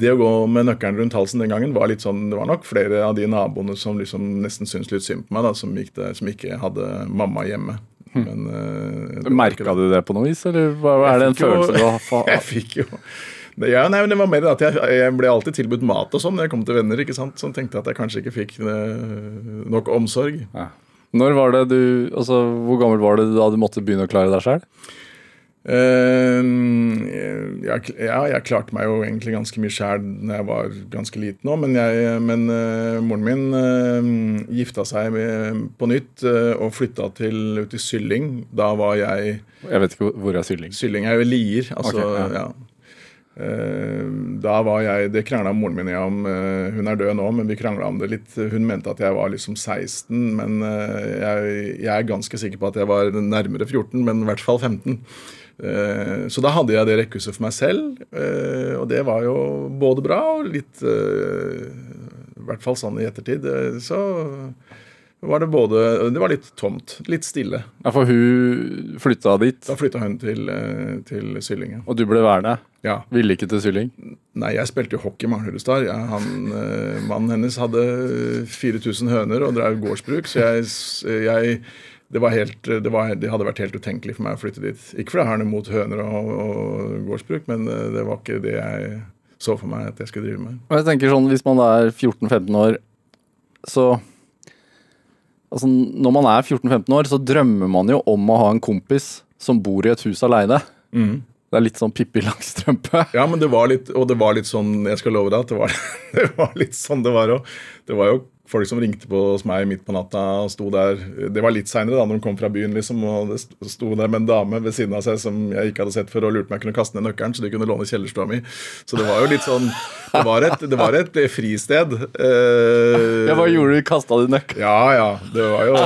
det å gå med nøkkelen rundt halsen den gangen var litt sånn, det var nok flere av de naboene som liksom nesten syntes litt synd på meg, da, som, det, som ikke hadde mamma hjemme. Men, uh, Merka det. du det på noe vis, eller hva- er det en følelse jo- du har [LAUGHS] Jeg fikk jo det, ja, nei, men det var mer at jeg, jeg ble alltid tilbudt mat og sånn når jeg kom til venner. ikke sant? Så jeg tenkte at jeg kanskje ikke fikk uh, nok omsorg. ja. Når var det du Altså, hvor gammel var du da du måtte begynne å klare deg sjøl? Eh, jeg, ja, jeg klarte meg jo egentlig ganske mye sjæl da jeg var ganske liten òg, men, men eh, moren min eh, gifta seg med, på nytt og flytta til, ut i Sylling. Da var jeg Jeg vet ikke hvor- er Sylling. Sylling er jo Lier. Altså, okay, ja. ja. Da var jeg Det krangla moren min om. hun er død nå, men vi krangla om det litt. Hun mente at jeg var liksom 16, men jeg, jeg er ganske sikker på at jeg var nærmere 14, men i hvert fall 15. Eh, så da hadde jeg det rekkehuset for meg selv, eh, og det var jo både bra og litt eh, I hvert fall sånn i ettertid. Så var det både Det var litt tomt. Litt stille. Ja, for hun flytta dit, Da flytta hun til, til Sylling. og du ble værende. Ja. Ville ikke til Sylling. Nei, jeg spilte jo hockey. Ja, han, eh, mannen hennes hadde 4000 høner og drev gårdsbruk, så jeg, jeg det, var helt, det, var, det hadde vært helt utenkelig for meg å flytte dit. Ikke fordi jeg har noe mot høner og, og gårdsbruk, men eh, det var ikke det jeg så for meg at jeg skulle drive med. Og jeg tenker sånn, Hvis man er 14-15 år, så Altså, Når man er 14-15 år, så drømmer man jo om å ha en kompis som bor i et hus aleine. Det er litt sånn Pippi Langstrømpe. Ja, men det var litt, og det var litt sånn Jeg skal love deg at det var, [LAUGHS] det var litt sånn det var òg. Det var jo folk som ringte på hos meg midt på natta og sto der. Det var litt seinere, når de kom fra byen, liksom, og det sto- der med en dame ved siden av seg som jeg ikke hadde sett før, og lurte meg kunne kaste ned nøkkelen så de kunne låne kjellerstua mi. Så det var jo litt sånn Det var et, det var et fristed. Eh, Ja, Hva gjorde du? Kasta du nøkkelen? ja, ja. Det var jo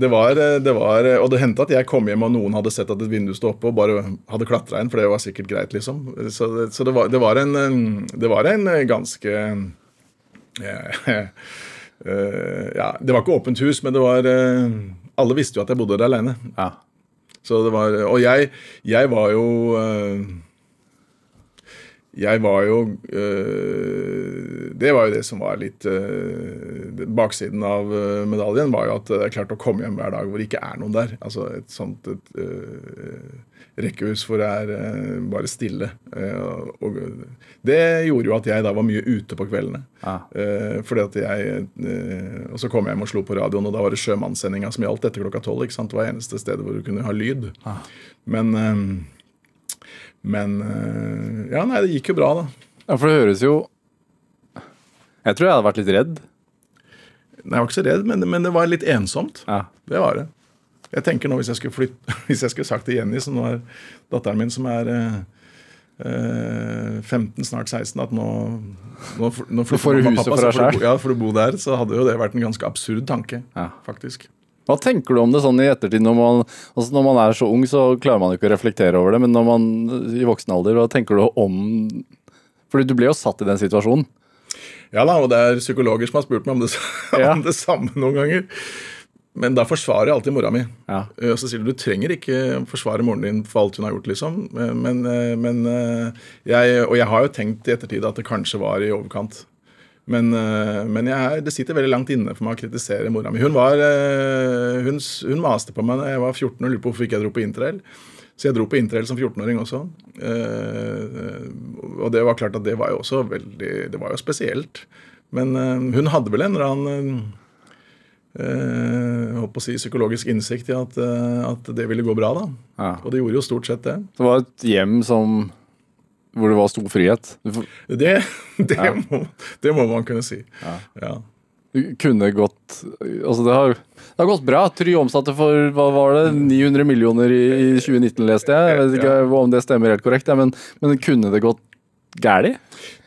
det var, det var, Og det hendte at jeg kom hjem og noen hadde sett at et vindu sto oppe og bare hadde klatra inn, for det var sikkert greit, liksom. Så, så det, var, det, var en, det var en ganske eh, eh, [LAUGHS] Ja, det var ikke åpent hus, men det var eh, Alle visste jo at jeg bodde der aleine. Ja. Så det var Og jeg, jeg var jo eh, Jeg var jo øh, Det var jo det som var litt øh, Baksiden av eh, medaljen var jo at det er klart å komme hjem hver dag hvor det ikke er noen der. Altså et sånt et, øh, rekkehus hvor det er bare stille. Og det gjorde jo at jeg da var mye ute på kveldene. Ah. Fordi at jeg Og så kom jeg hjem og slo på radioen, og da var det sjømannssendinga som gjaldt etter klokka tolv. Det var eneste stedet hvor du kunne ha lyd. Men eh, Men eh, Ja, nei, det gikk jo bra, da. ja, for det høres jo Jeg tror jeg hadde vært litt redd. Nei, Jeg var ikke så redd, men, men det var litt ensomt. Ja. Det var det. Jeg tenker nå hvis jeg skulle flytte [LAUGHS] Hvis jeg skulle sagt til Jenny, som er datteren min, som er eh, eh, 15, snart 16, at nå Nå, nå flytter får du huset for deg sjøl? Ja, for du bo der. Så hadde jo det vært en ganske absurd tanke, Ja. faktisk. Hva tenker du om det sånn i ettertid? Når man, altså når man er så ung, så klarer man ikke å reflektere over det. Men når man i voksen alder, hva tenker du om Fordi du ble jo satt i den situasjonen. Ja da, og det er psykologer som har spurt meg om det, [LAUGHS] Ja. om det samme noen ganger. Men da forsvarer jeg alltid mora mi. Ja. Eh, Og så sier du du trenger ikke forsvare moren din for alt hun har gjort, liksom. Eh, Men, eh, men eh, jeg, Og jeg har jo tenkt i ettertid at det kanskje var i overkant. Men, eh, men jeg, det sitter veldig langt inne for meg å kritisere mora mi. Hun, var, eh, hun, hun maste på meg da jeg var 14 og lurte på hvorfor ikke jeg dro på interrail. Så jeg dro på interrail som 14-åring også. Eh, og det var klart at det var jo også veldig Det var jo spesielt. Men hun hadde vel en eller annen jeg håper å si psykologisk innsikt i at, at det ville gå bra. da. Ja. Og det gjorde jo stort sett det. Det var et hjem som hvor det var stor frihet. Det, det, Ja. må, det må man kunne si. Ja. Ja. kunne gått Altså, det har, det har gått bra. Try omsatte for hva var det, 900 millioner i, i 2019, leste jeg. Jeg vet ikke om det stemmer helt korrekt, ja, men, men kunne det gått galt?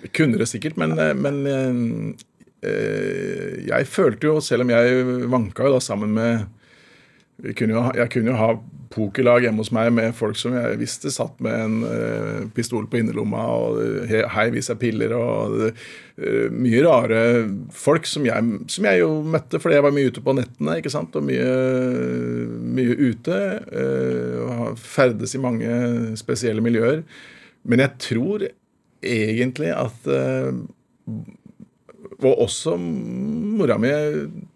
Det kunne det sikkert, men, eh, men eh, eh, jeg følte jo, selv om jeg vanka jo da sammen med jeg kunne jo, jeg kunne jo ha pokerlag hjemme hos meg med folk som jeg visste satt med en uh, pistol på innerlomma og eh, he- hei, vis deg piller og uh, mye rare folk som jeg, som jeg jo møtte fordi jeg var mye ute på nettene ikke sant, og mye, mye ute. Uh, og ferdes i mange spesielle miljøer. Men jeg tror egentlig at og også mora mi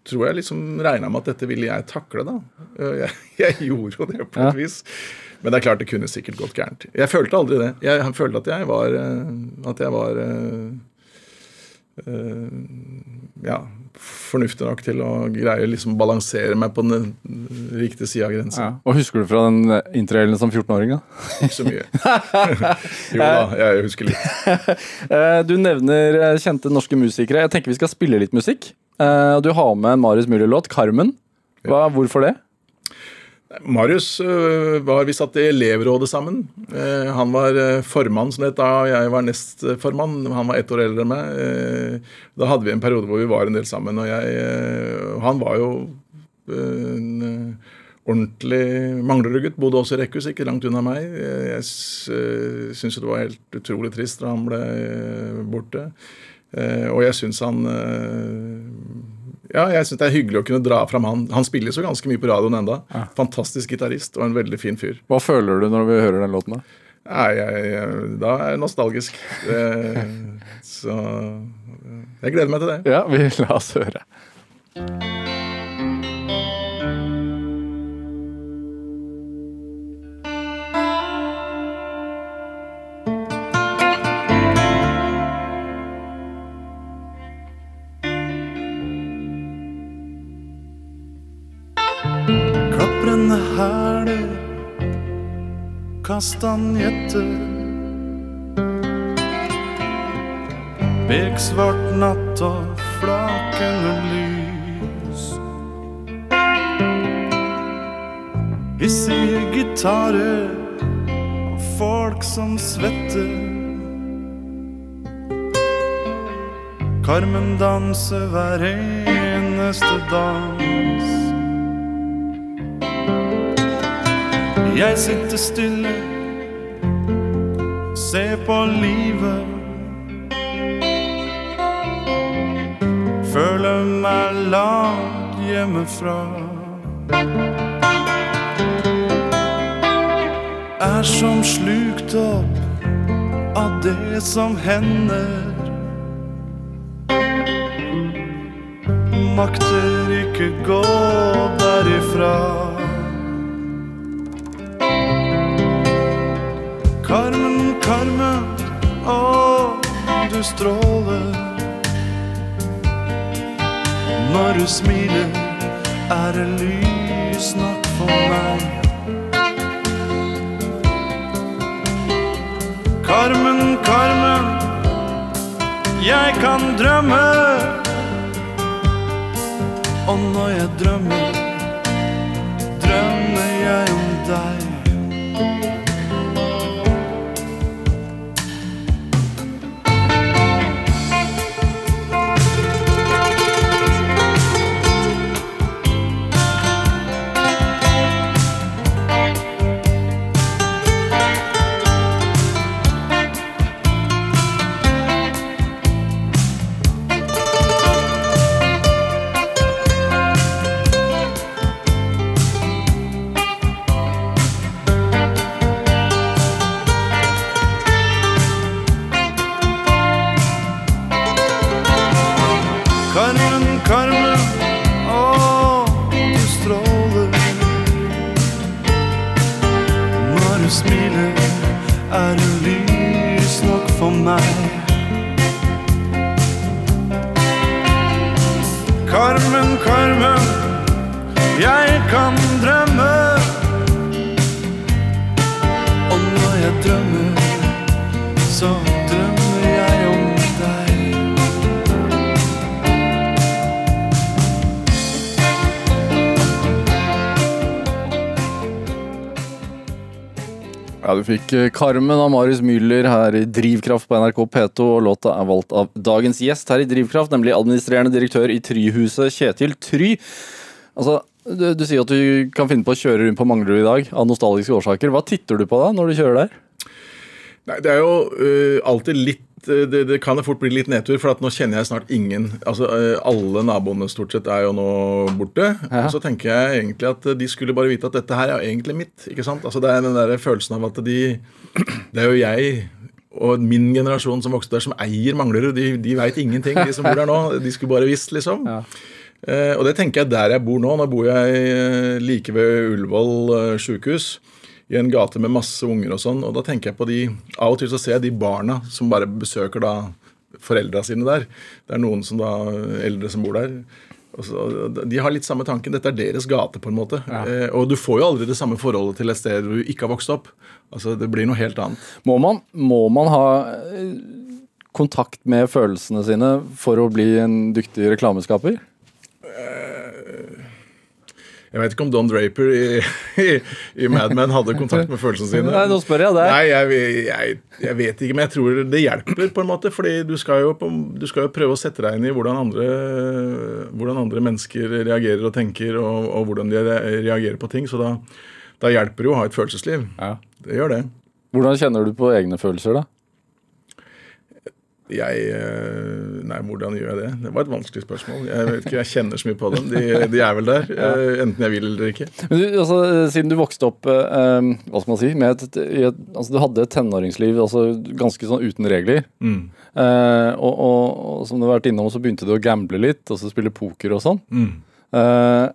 tror jeg liksom regna med at dette ville jeg takle, da. Eh, Jeg, [LAUGHS] jeg gjorde jo det på et Ja. vis. Men det er klart det kunne sikkert gått gærent. Jeg følte aldri det. Jeg følte at jeg var eh, At jeg var uh, uh, ja, fornuftig nok til å greie liksom balansere meg på den riktige sida av grensa. Ja. Hva husker du fra den interrailen som 14-åring, da? [LAUGHS] Ikke så mye. [LAUGHS] jo da, jeg husker litt. [LAUGHS] Eh, Du nevner eh, kjente norske musikere. Jeg tenker vi skal spille litt musikk. Eh, Du har med en Marius Müller-låt, 'Carmen'. Hva, hvorfor det? Marius øh, var Vi satt i elevrådet sammen. Eh, han var øh, formann, som det het da, og jeg var nestformann. Han var ett år eldre enn meg. Eh, da hadde vi en periode hvor vi var en del sammen. Og jeg, han var jo en ordentlig manglerugget. Bodde også i rekkehus, ikke langt unna meg. Eh, Jeg syns det var helt utrolig trist da han ble borte. Eh, og jeg syns han ja, jeg synes Det er hyggelig å kunne dra fram han. Han spiller så ganske mye på radioen enda. Fantastisk gitarist og en veldig fin fyr. Hva føler du når vi hører den låten? da? Nei, jeg, jeg, da er jeg nostalgisk. Eh, [LAUGHS] så jeg gleder meg til det. Ja, vi la oss høre. Kastanjetter. Beksvart natt og flakende lys. Hissige gitarer og folk som svetter. Karmen danser hver eneste dans. Jeg sitter stille, ser på livet. Føler meg langt hjemmefra. Er som slukt opp av det som hender. Makter ikke gå derifra. Du stråler. Når du smiler, er det lys nok for meg. Carmen, Carmen, jeg kan drømme. Og når jeg drømmer, meg. Karmen, Karmen, jeg kan Ja, Du fikk eh, Carmen av Marius Müller her i Drivkraft på NRK P2, og låta er valgt av dagens gjest her i Drivkraft, nemlig administrerende direktør i Tryhuset, Kjetil Try. Altså, du, du sier at du kan finne på å kjøre rundt på Manglerud i dag av nostalgiske årsaker. Hva titter du på da når du kjører der? Nei, det er jo uh, alltid litt det, det kan fort bli litt nedtur, for at nå kjenner jeg snart ingen. Altså, øh, Alle naboene stort sett er jo nå borte. Ja. Og så tenker jeg egentlig at de skulle bare vite at dette her er egentlig mitt. ikke sant? Altså Det er den der følelsen av at de Det er jo jeg og min generasjon som vokste der, som eier Manglerud. De, de veit ingenting, de som bor der nå. De skulle bare visst, liksom. Ja. Eh, og det tenker jeg der jeg bor nå. Nå bor jeg eh, like ved Ullevål eh, sjukehus. I en gate med masse unger og sånn. Og da tenker jeg på de Av og til så ser jeg de barna som bare besøker da foreldra sine der. Det er noen som da eldre som bor der. Så, de har litt samme tanken. Dette er deres gate, på en måte. Eh, og du får jo aldri det samme forholdet til et sted du ikke har vokst opp. Altså, Det blir noe helt annet. Må man, må man ha eh, kontakt med følelsene sine for å bli en dyktig reklameskaper? Jeg vet ikke om Don Draper i, [LAUGHS] i, i Mad Men hadde kontakt med følelsene sine. Nei, nå spør jeg deg. Nei, jeg, jeg, jeg vet ikke, men jeg tror det hjelper, på en måte. fordi du skal jo, på- du skal jo prøve å sette deg inn i hvordan andre, hvordan andre mennesker reagerer og tenker, og, og hvordan de reagerer på ting. Så da, da hjelper det jo å ha et følelsesliv. Ja. Det gjør det. Hvordan kjenner du på egne følelser, da? Jeg eh, Nei, hvordan gjør jeg det? Det var et vanskelig spørsmål. Jeg vet ikke, jeg kjenner så mye på dem. De, de er vel der, [LAUGHS] eh, enten jeg vil eller ikke. Men du, altså, siden du vokste opp eh, hva skal man si, med et, et, altså, du hadde et tenåringsliv altså, ganske sånn uten regler. Mm. Eh, og, og, og som du har vært innom, så begynte du å gamble litt, og så spille poker og sånn. Mm. Eh,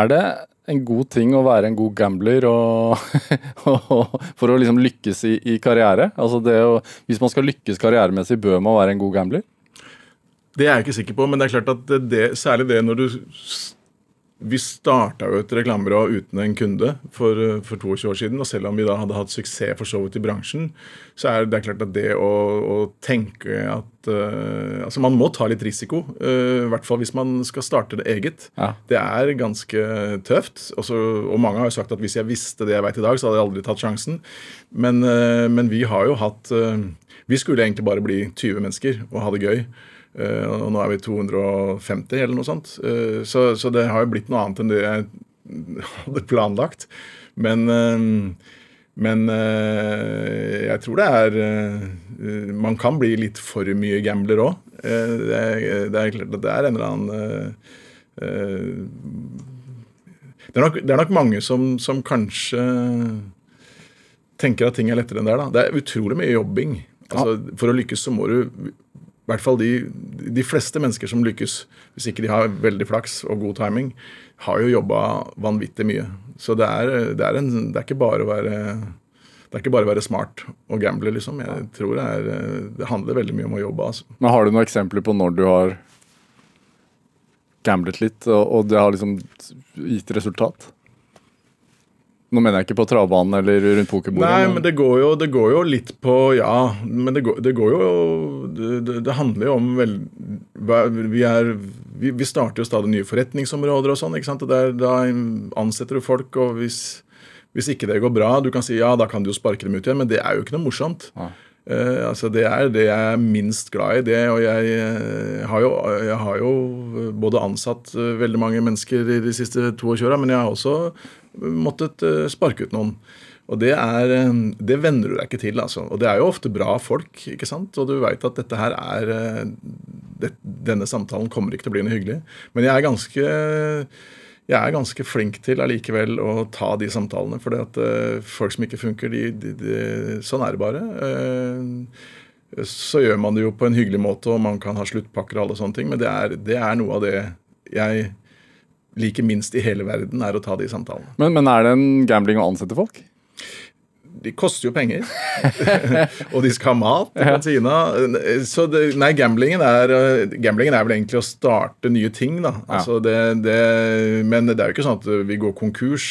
er det en god ting å være en god gambler og, [LAUGHS] og, for å liksom lykkes i, i karriere? Altså å, hvis man skal lykkes karrieremessig, bør man være en god gambler? Det er jeg ikke sikker på, men det er klart at det, særlig det når du Vi starta jo et reklamebyrå uten en kunde for, eh, for 22 år siden. Og selv om vi da hadde hatt suksess for så vidt i bransjen, så er det klart at det å, å tenke at uh, Altså, man må ta litt risiko. Uh, I hvert fall hvis man skal starte det eget. Ja. Det er ganske tøft. Også, og mange har jo sagt at hvis jeg visste det jeg vet i dag, så hadde jeg aldri tatt sjansen. Men, uh, men vi har jo hatt Vi skulle egentlig bare bli 20 mennesker og ha det gøy. Eh, og nå er vi 250 eller noe sånt. Eh, så, så det har jo blitt noe annet enn det jeg hadde planlagt. Men, eh, men jeg tror det er Man kan bli litt for mye gambler òg. det, det er klart at det er en eller annen det, er nok, det er nok mange som, som kanskje tenker at ting er lettere enn det er. da. Det er utrolig mye jobbing. Altså, For å lykkes så må du i hvert fall de, de fleste mennesker som lykkes, hvis ikke de har veldig flaks og god timing, har jo jobba vanvittig mye. Så det er, det er, en, det er ikke bare å være det er ikke bare å være smart og gamble, liksom. Jeg tror det, er, det handler veldig mye om å jobbe. altså. Men Har du noen eksempler på når du har gamblet litt, og, og det har liksom gitt resultat? Nå mener jeg ikke på travbanen eller rundt pokerbordet. Nei, men det går, jo, det går jo litt på Ja, men det går, det går jo det, det, handler jo om vel Vi, er, vi, vi starter jo stadig nye forretningsområder og sånn. ikke sant? Der, Da ansetter du folk, og hvis, hvis ikke det går bra Du kan si ja, da kan du jo sparke dem ut igjen, men det er jo ikke noe morsomt. Nei. Eh, altså Det er det jeg er minst glad i. det, Og jeg, eh, har jo, jeg har jo både ansatt eh, veldig mange mennesker i de siste 22 åra, men jeg har også måttet eh, sparke ut noen. Og det, er, eh, det venner du deg ikke til. altså. Og det er jo ofte bra folk, ikke sant? og du veit at dette her er eh, det, Denne samtalen kommer ikke til å bli noe hyggelig. Men jeg er ganske jeg er ganske flink til allikevel å ta de samtalene. For folk som ikke funker, de, de, de, sånn er det bare. Eh, så gjør man det jo på en hyggelig måte, og man kan ha sluttpakker og alle sånne ting. Men det er, det er noe av det jeg liker minst i hele verden, er å ta de samtalene. Men, men er det en gambling å ansette folk? De koster jo penger. [LAUGHS] og de skal ha mat i kantina. Så det, nei, gamblingen er, eh, gamblingen er vel egentlig å starte nye ting, da. Altså det, det, men det er jo ikke sånn at vi går konkurs.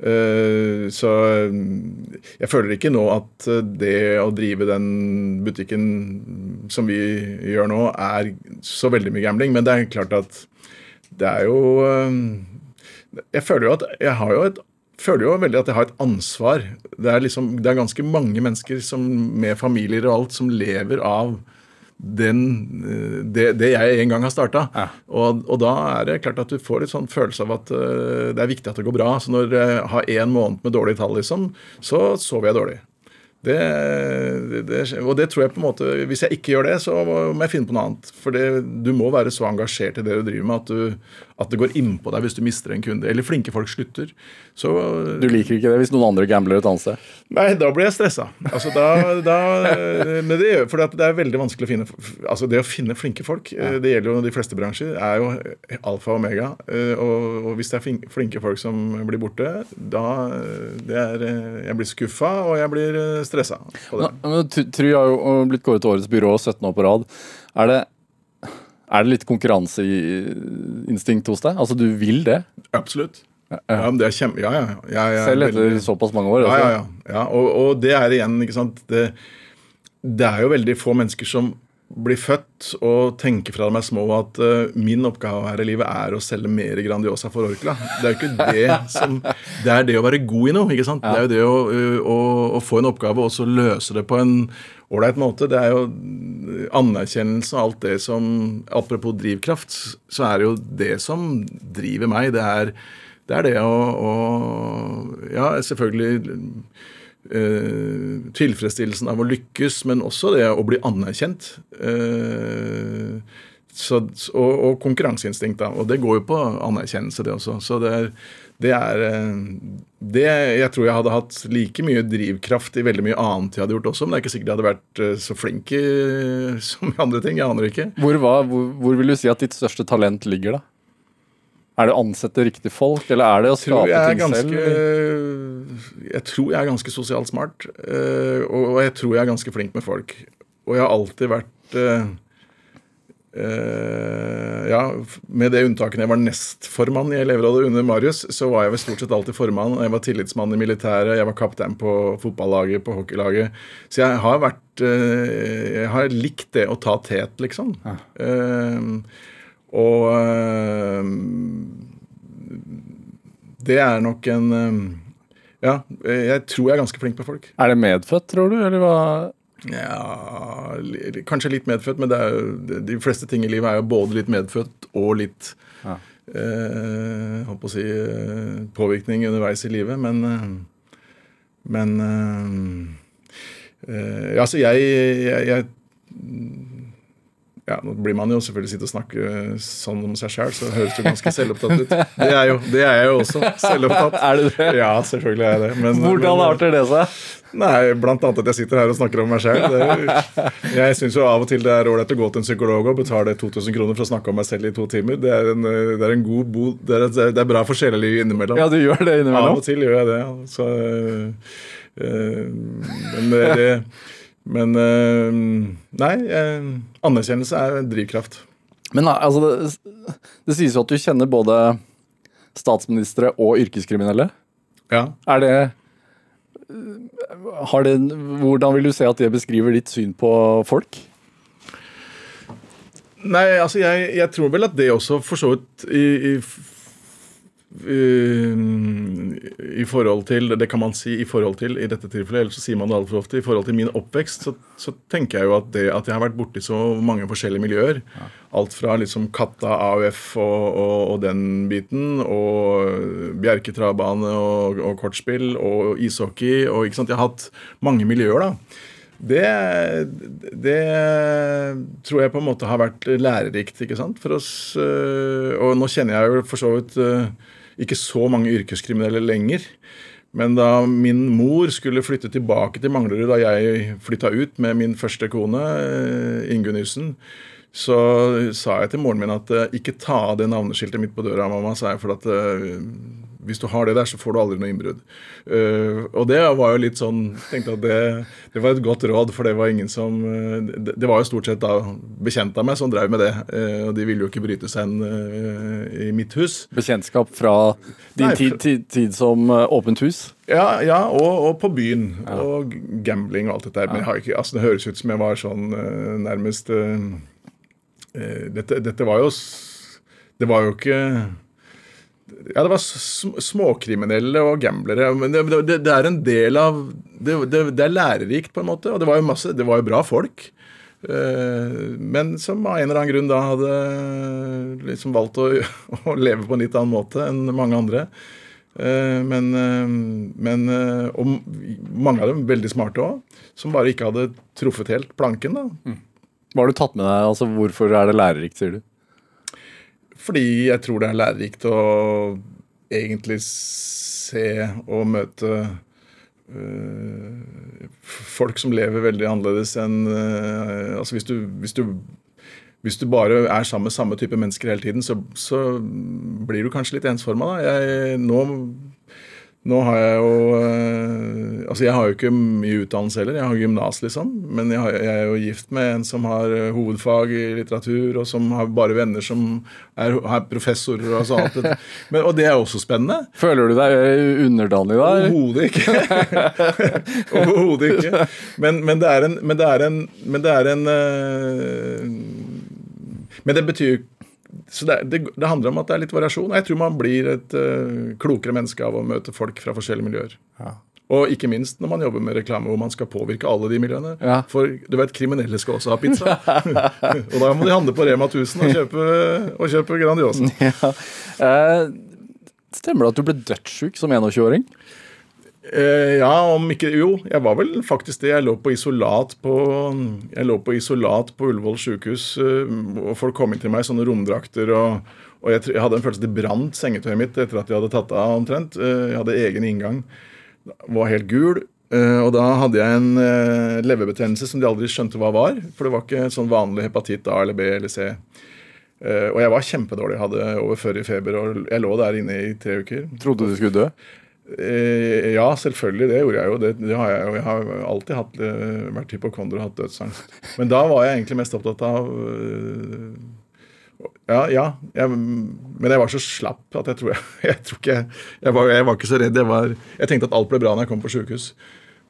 Eh, Så jeg føler ikke nå at det å drive den butikken som vi gjør nå, er så veldig mye gambling. Men det er klart at det er jo eh, Jeg føler jo at jeg har jo et føler jo veldig at jeg har et ansvar. Det er, liksom, det er ganske mange mennesker som, med familier og alt som lever av den, eh, det, det jeg en gang har starta. Ja. Og, og da er det klart at du får litt sånn følelse av at uh, det er viktig at det går bra. Så når jeg har én måned med dårlige tall, liksom, så sover jeg dårlig. Det, det, og det tror jeg på en måte Hvis jeg ikke gjør det, så må jeg finne på noe annet. For det, du må være så engasjert i det du driver med at, du, at det går innpå deg hvis du mister en kunde. Eller flinke folk slutter. Så Du liker ikke det hvis noen andre gambler et annet sted? Nei, da blir jeg stressa. Altså, da, da, men det for det er veldig vanskelig å finne Altså det å finne flinke folk, ja. det gjelder jo de fleste bransjer, er jo alfa og omega. Eh, Og, og hvis det er flinke folk som blir borte, da det er, eh, Jeg blir skuffa, og jeg blir stressa. Try har jo blitt kåret til årets byrå 17 år på rad. Er det, er det litt konkurranseinstinkt hos deg? Altså, du vil det? Absolutt. Ja, men det er kjempe... Ja, ja. ja. Jeg, Selv etter veldig- såpass mange år? Ja, altså. ja, ja. ja og, og det er igjen, ikke sant det, det er jo veldig få mennesker som blir født og tenker fra de er små at uh, min oppgave her i livet er å selge mer Grandiosa for Orkla. Det er jo ikke det [LAUGHS] som Det er det å være god i noe. ikke sant? Det er jo det å, å, å få en oppgave og så løse det på en ålreit måte. Det er jo anerkjennelse og alt det som Apropos drivkraft, så er det jo det som driver meg. Det er det, er det å, å Ja, selvfølgelig eh, tilfredsstillelsen av å lykkes, men også det å bli anerkjent. Eh, så, og, og konkurranseinstinkt, da. Og det går jo på anerkjennelse, det også. Så det er, det er eh, det, Jeg tror jeg hadde hatt like mye drivkraft i veldig mye annet jeg hadde gjort også, men det er ikke sikkert jeg hadde vært så flink i [LAUGHS] som i andre ting. Jeg aner ikke. Hvor, var, hvor, hvor vil du si at ditt største talent ligger, da? Er det å ansette riktige folk, eller er det å skape ting ganske, selv? eller? Jeg tror jeg er ganske sosialt smart, eh, og jeg tror jeg er ganske flink med folk. Og jeg har alltid vært eh, eh, Ja, med det unntaket jeg var nestformann i elevrådet under Marius, så var jeg vel stort sett alltid formann. Jeg var tillitsmann i militæret, jeg var kaptein på fotballaget, på hockeylaget. Så jeg har vært Jeg har likt det å ta tet, liksom. Eh, og eh, det er nok en eh, Ja, jeg tror jeg er ganske flink med folk. Er det medfødt, tror du, eller hva? Ja, Kanskje litt medfødt, men det er, jo- de fleste ting i livet er jo både litt medfødt og litt Ja. eh, holdt på å si påvirkning underveis i livet. Men Men Ja, jeg, jeg, jeg ja, Nå blir man jo selvfølgelig sitte og snakke sånn om seg sjøl, så høres jo ganske selvopptatt ut. Det er, jo, det er jeg jo også. Selvopptatt. [LAUGHS] Er det det? Ja, selvfølgelig er jeg det. Men, Hvordan men- arter det seg? Nei, blant annet at jeg sitter her og snakker om meg sjøl. Jeg syns av og til det er ålreit å gå til en psykolog og betale 2000 kroner for å snakke om meg selv i to timer. Det er en, eh, det er en god bo, Det er, det er bra for sjelelivet innimellom. Ja, du gjør det innimellom? Av og til gjør jeg det. Så, øh, øh, men det, det Men øh, nei, øh, anerkjennelse er drivkraft. Men nei, altså, det, det sies jo at du kjenner både statsministre og yrkeskriminelle. Ja. Er det har det, Hvordan vil du se at det beskriver ditt syn på folk? Nei, altså jeg, jeg tror vel at det også for så vidt i, i, i, i forhold til Det kan man si i forhold til i dette tilfellet, ellers så sier man det altfor ofte. I forhold til min oppvekst så, så tenker jeg jo at det at jeg har vært borti så mange forskjellige miljøer, alt fra liksom Katta AUF og, og, og den biten, og Bjerke travbane og, og kortspill og ishockey og ikke sant, Jeg har hatt mange miljøer, da. Det, det tror jeg på en måte har vært lærerikt ikke sant, for oss. øh, Og nå kjenner jeg jo for så vidt øh, ikke så mange yrkeskriminelle lenger. Men da min mor skulle flytte tilbake til Manglerud da jeg flytta ut med min første kone, øh, Ingunn Yssen, så sa jeg til moren min at øh, ikke ta av det navneskiltet mitt på døra, mamma, sa jeg, for at øh, hvis du har det der, så får du aldri noe innbrudd. Uh, og det var jo litt sånn tenkte at det, det var et godt råd, for det var ingen som eh, det, det var jo stort sett da bekjente av meg som drev med det. Uh, og de ville jo ikke bryte seg inn uh, i mitt hus. Bekjentskap fra din Nei, tid, tid, tid som åpent hus? Ja, ja og, og på byen. Og gambling og alt dette der. Men jeg har ikke, altså, det høres ut som jeg var sånn nærmest dette, dette var jo Det var jo ikke ja, det var småkriminelle og gamblere. Men det, det, det er en del av det, det, er lærerikt, på en måte. Og det var jo masse, det var jo bra folk. Eh, men som av en eller annen grunn da hadde liksom valgt å, [LAUGHS] å leve på en litt annen måte enn mange andre. Eh, Men, eh, men Og mange av dem veldig smarte òg, som bare ikke hadde truffet helt planken. da. Hva har du tatt med deg? altså Hvorfor er det lærerikt, sier du? Fordi jeg tror det er lærerikt å egentlig se og møte øh, folk som lever veldig annerledes enn øh, Altså hvis du, hvis du hvis du bare er sammen med samme type mennesker hele tiden, så, så blir du kanskje litt ensforma. Jeg, nå, nå har jeg jo øh, Altså, jeg har jo ikke mye utdannelse heller. Jeg har gymnas, liksom. Men jeg, har, jeg er jo gift med en som har øh, hovedfag i litteratur, og som har bare venner som er, er professorer og sånt. [LAUGHS] Men, og det er også spennende. Føler du deg underdanig da? Overhodet ikke. [LAUGHS] Overhodet ikke. Men, men det er en Men det er en, men det, er en Men det betyr så det, det, det handler om at det er litt variasjon. og Jeg tror man blir et uh, klokere menneske av å møte folk fra forskjellige miljøer. Og ikke minst når man jobber med reklame hvor man skal påvirke alle de miljøene. Ja. For du vet, kriminelle skal også ha pizza. [LAUGHS] og da må de handle på Rema 1000 og kjøpe, og kjøpe Grandiosa. [LAUGHS] Ja. Eh, stemmer det at du ble dødssjuk som 21-åring? Eh, ja, om ikke Jo, jeg var vel faktisk det. Jeg lå på isolat på, jeg lå på, isolat på Ullevål sjukehus, eh, og folk kom inn til meg i sånne romdrakter. og, og jeg, jeg hadde en følelse det brant sengetøyet mitt etter at jeg hadde tatt av omtrent. Eh, jeg hadde egen inngang. Var helt gul. og da hadde jeg en leverbetennelse som de aldri skjønte hva var. For det var ikke sånn vanlig hepatitt A eller B eller C. Uh, og jeg var kjempedårlig. Hadde over 40 feber, og jeg lå der inne i tre uker. Trodde du skulle dø? Eh, ja, selvfølgelig. Det gjorde jeg jo. Det, det har jeg jo. Jeg har alltid hatt, eh, vært hypokonder og hatt dødsangst. Men da var jeg egentlig mest opptatt av eh, Ja, ja. Jeg, men jeg var så slapp at jeg tror jeg, [LAUGHS] jeg tror ikke jeg var, jeg var ikke så redd. Jeg, var, jeg tenkte at alt ble bra når jeg kom på sjukehus.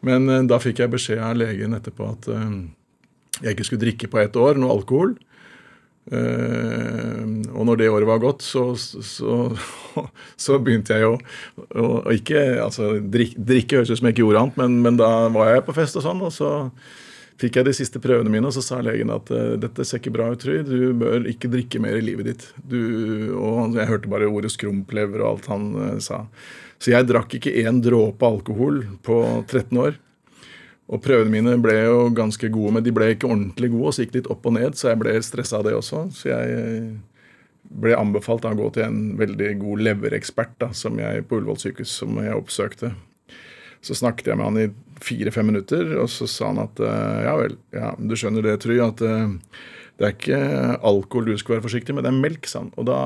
Men da fikk jeg beskjed av legen etterpå at jeg ikke skulle drikke på ett år noe alkohol. Eh, og når det året var gått, så, så, [LAUGHS] så begynte jeg jo å ikke altså, drikke, drikke høres ut som jeg ikke gjorde annet, men, men da var jeg på fest og sånn, og så fikk jeg de siste prøvene mine, og så sa legen at eh, dette ser ikke bra ut, Try. Du bør ikke drikke mer i livet ditt. Du, og jeg hørte bare ordet skrumplever og alt han uh, sa. Så jeg drakk ikke én dråpe alkohol på 13 år. Og prøvene mine ble jo ganske gode, men de ble ikke ordentlig gode. Og så gikk litt opp og ned, så jeg ble stressa av det også. Så jeg eh, ble anbefalt å gå til en veldig god leverekspert da, som jeg på Ullevål sykehus som jeg oppsøkte. Så snakket jeg med han i fire-fem minutter, og så sa han at eh, ja vel, ja, du skjønner det, Try, at eh, det er ikke alkohol du skal være forsiktig med, det er melk, sa han. Og da,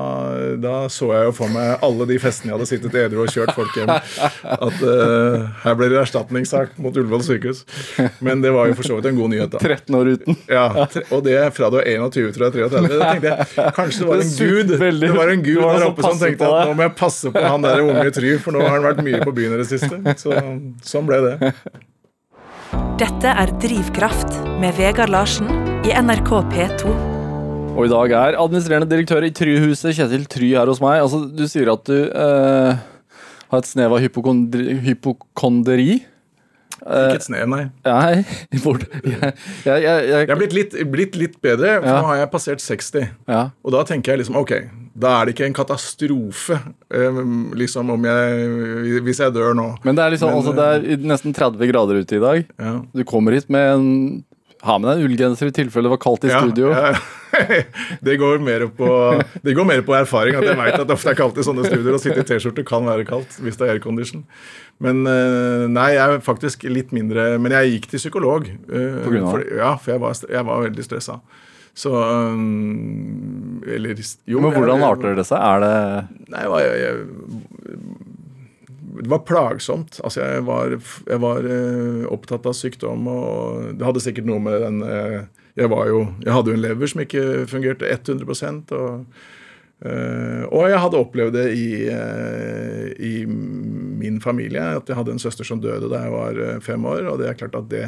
da så jeg jo for meg alle de festene jeg hadde sittet edru og kjørt folk hjem, at uh, her ble det erstatningssak mot Ullevål sykehus. Men det var jo for så vidt en god nyhet, da. 13 år uten. Ja, Og det fra du er 21 til du er 33. Da tenkte jeg kanskje det var en gud Det var en gud der oppe som tenkte at nå må jeg passe på han der unge Try, for nå har han vært mye på byen i det siste. Så sånn ble det. Dette er Drivkraft med Vegard Larsen i NRK P2. Og i dag er administrerende direktør i Tryhuset, Kjetil Try, her hos meg. Altså, du sier at du eh, har et snev av hypokondri. hypokonderi. Ikke et snev, nei. Nei, [LAUGHS] jeg, jeg, jeg, Jeg er blitt litt, blitt litt bedre, for Ja. nå har jeg passert 60. ja. Og da tenker jeg liksom ok, da er det ikke en katastrofe eh, liksom om jeg, hvis jeg dør nå. Men det er liksom, Men, altså, det er nesten 30 grader ute i dag. Ja. Du kommer hit med en Ha med deg en ullgenser i tilfelle det var kaldt i studio. Ja, [LAUGHS] det, går mer på, det går mer på erfaring. At jeg veit at det ofte er kaldt i sånne studioer. Å sitte i T-skjorte kan være kaldt hvis det er aircondition. Men eh, nei, jeg er faktisk litt mindre Men jeg gikk til psykolog. eh, På grunn av for, ja, for jeg var, jeg var veldig stressa. Så um, Eller jo Men hvordan arter det seg? Er det Nei, jeg, jeg, jeg, det var plagsomt. Altså, jeg var, jeg var eh, opptatt av sykdom, og det hadde sikkert noe med den eh, jeg, jo, jeg hadde jo en lever som ikke fungerte 100 og, eh, og jeg hadde opplevd det i, eh, i min familie. At jeg hadde en søster som døde da jeg var eh, fem år. Og det er klart at det,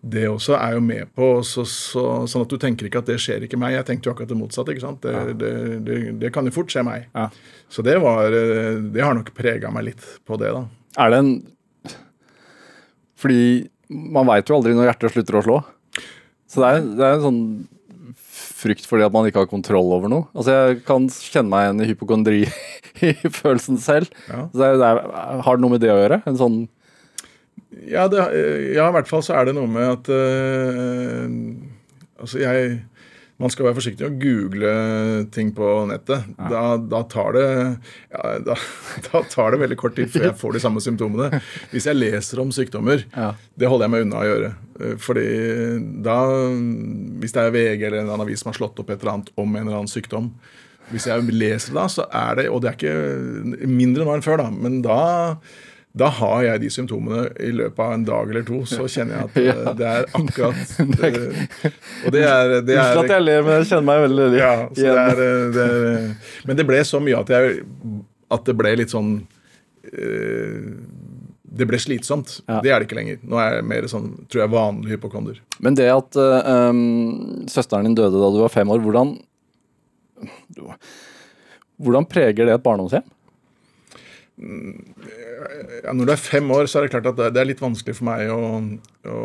det også er jo med på så, så, Sånn at du tenker ikke at det skjer ikke meg. Jeg tenkte jo akkurat det motsatte. ikke sant? Det, det, det, det kan jo fort skje meg. Ja. Så det var Det har nok prega meg litt på det, da. Er det en Fordi man veit jo aldri når hjertet slutter å slå. Så det er, det er en sånn frykt fordi at man ikke har kontroll over noe. Altså Jeg kan kjenne meg igjen i hypokondri [LAUGHS] i følelsen selv. Ja. Så det er, det er, har det noe med det å gjøre? En sånn Ja, det, ja, i hvert fall så er det noe med at uh, Altså, jeg Man skal være forsiktig med å google ting på nettet. Da, da, tar det, ja, da, [LAUGHS] da tar det veldig kort tid før jeg får de samme symptomene. Hvis jeg leser om sykdommer, Ja. det holder jeg meg unna å gjøre. Eh, Fordi da Hvis det er VG eller en avis som har slått opp et eller annet om en eller annen sykdom Hvis jeg leser det da, så er det Og det er ikke mindre nå enn før, da, men da da har jeg de symptomene i løpet av en dag eller to. Så kjenner jeg at [LAUGHS] ja. det er akkurat [LAUGHS] eh, Og det er, det Unnskyld at er jeg ler, men jeg kjenner meg veldig ja, så det er, eh, det er, Men det ble så mye at jeg At det ble litt sånn eh, Det ble slitsomt. Ja. Det er det ikke lenger. Nå er jeg mer sånn, tror jeg, vanlig hypokonder. Men det at eh, um, søsteren din døde da du var fem år, hvordan Hvordan preger det et barndomshjem? Ja, Når du er fem år, så er det klart at det, er litt vanskelig for meg å, å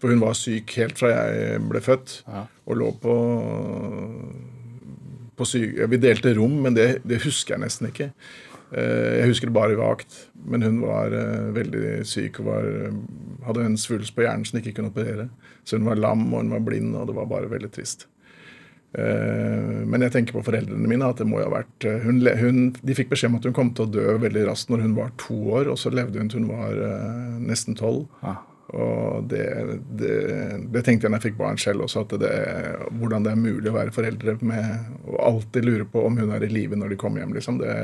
For hun var syk helt fra jeg ble født, Ja. og lå på, på syk... ja, Vi delte rom, men det, det husker jeg nesten ikke. Eh, Jeg husker det bare vagt, men hun var eh, veldig syk og var, hadde en svulst på hjernen som ikke kunne operere. Så hun var lam og hun var blind, og det var bare veldig trist. Eh, Men jeg tenker på foreldrene mine. at det må jo ha vært eh, hun, hun, De fikk beskjed om at hun kom til å dø veldig raskt når hun var to år, og så levde hun til hun var eh, nesten tolv. Ja. Og det, det, det tenkte jeg når jeg fikk barn selv også, at det, hvordan det er mulig å være foreldre med å alltid lure på om hun er i live når de kommer hjem. liksom. Det,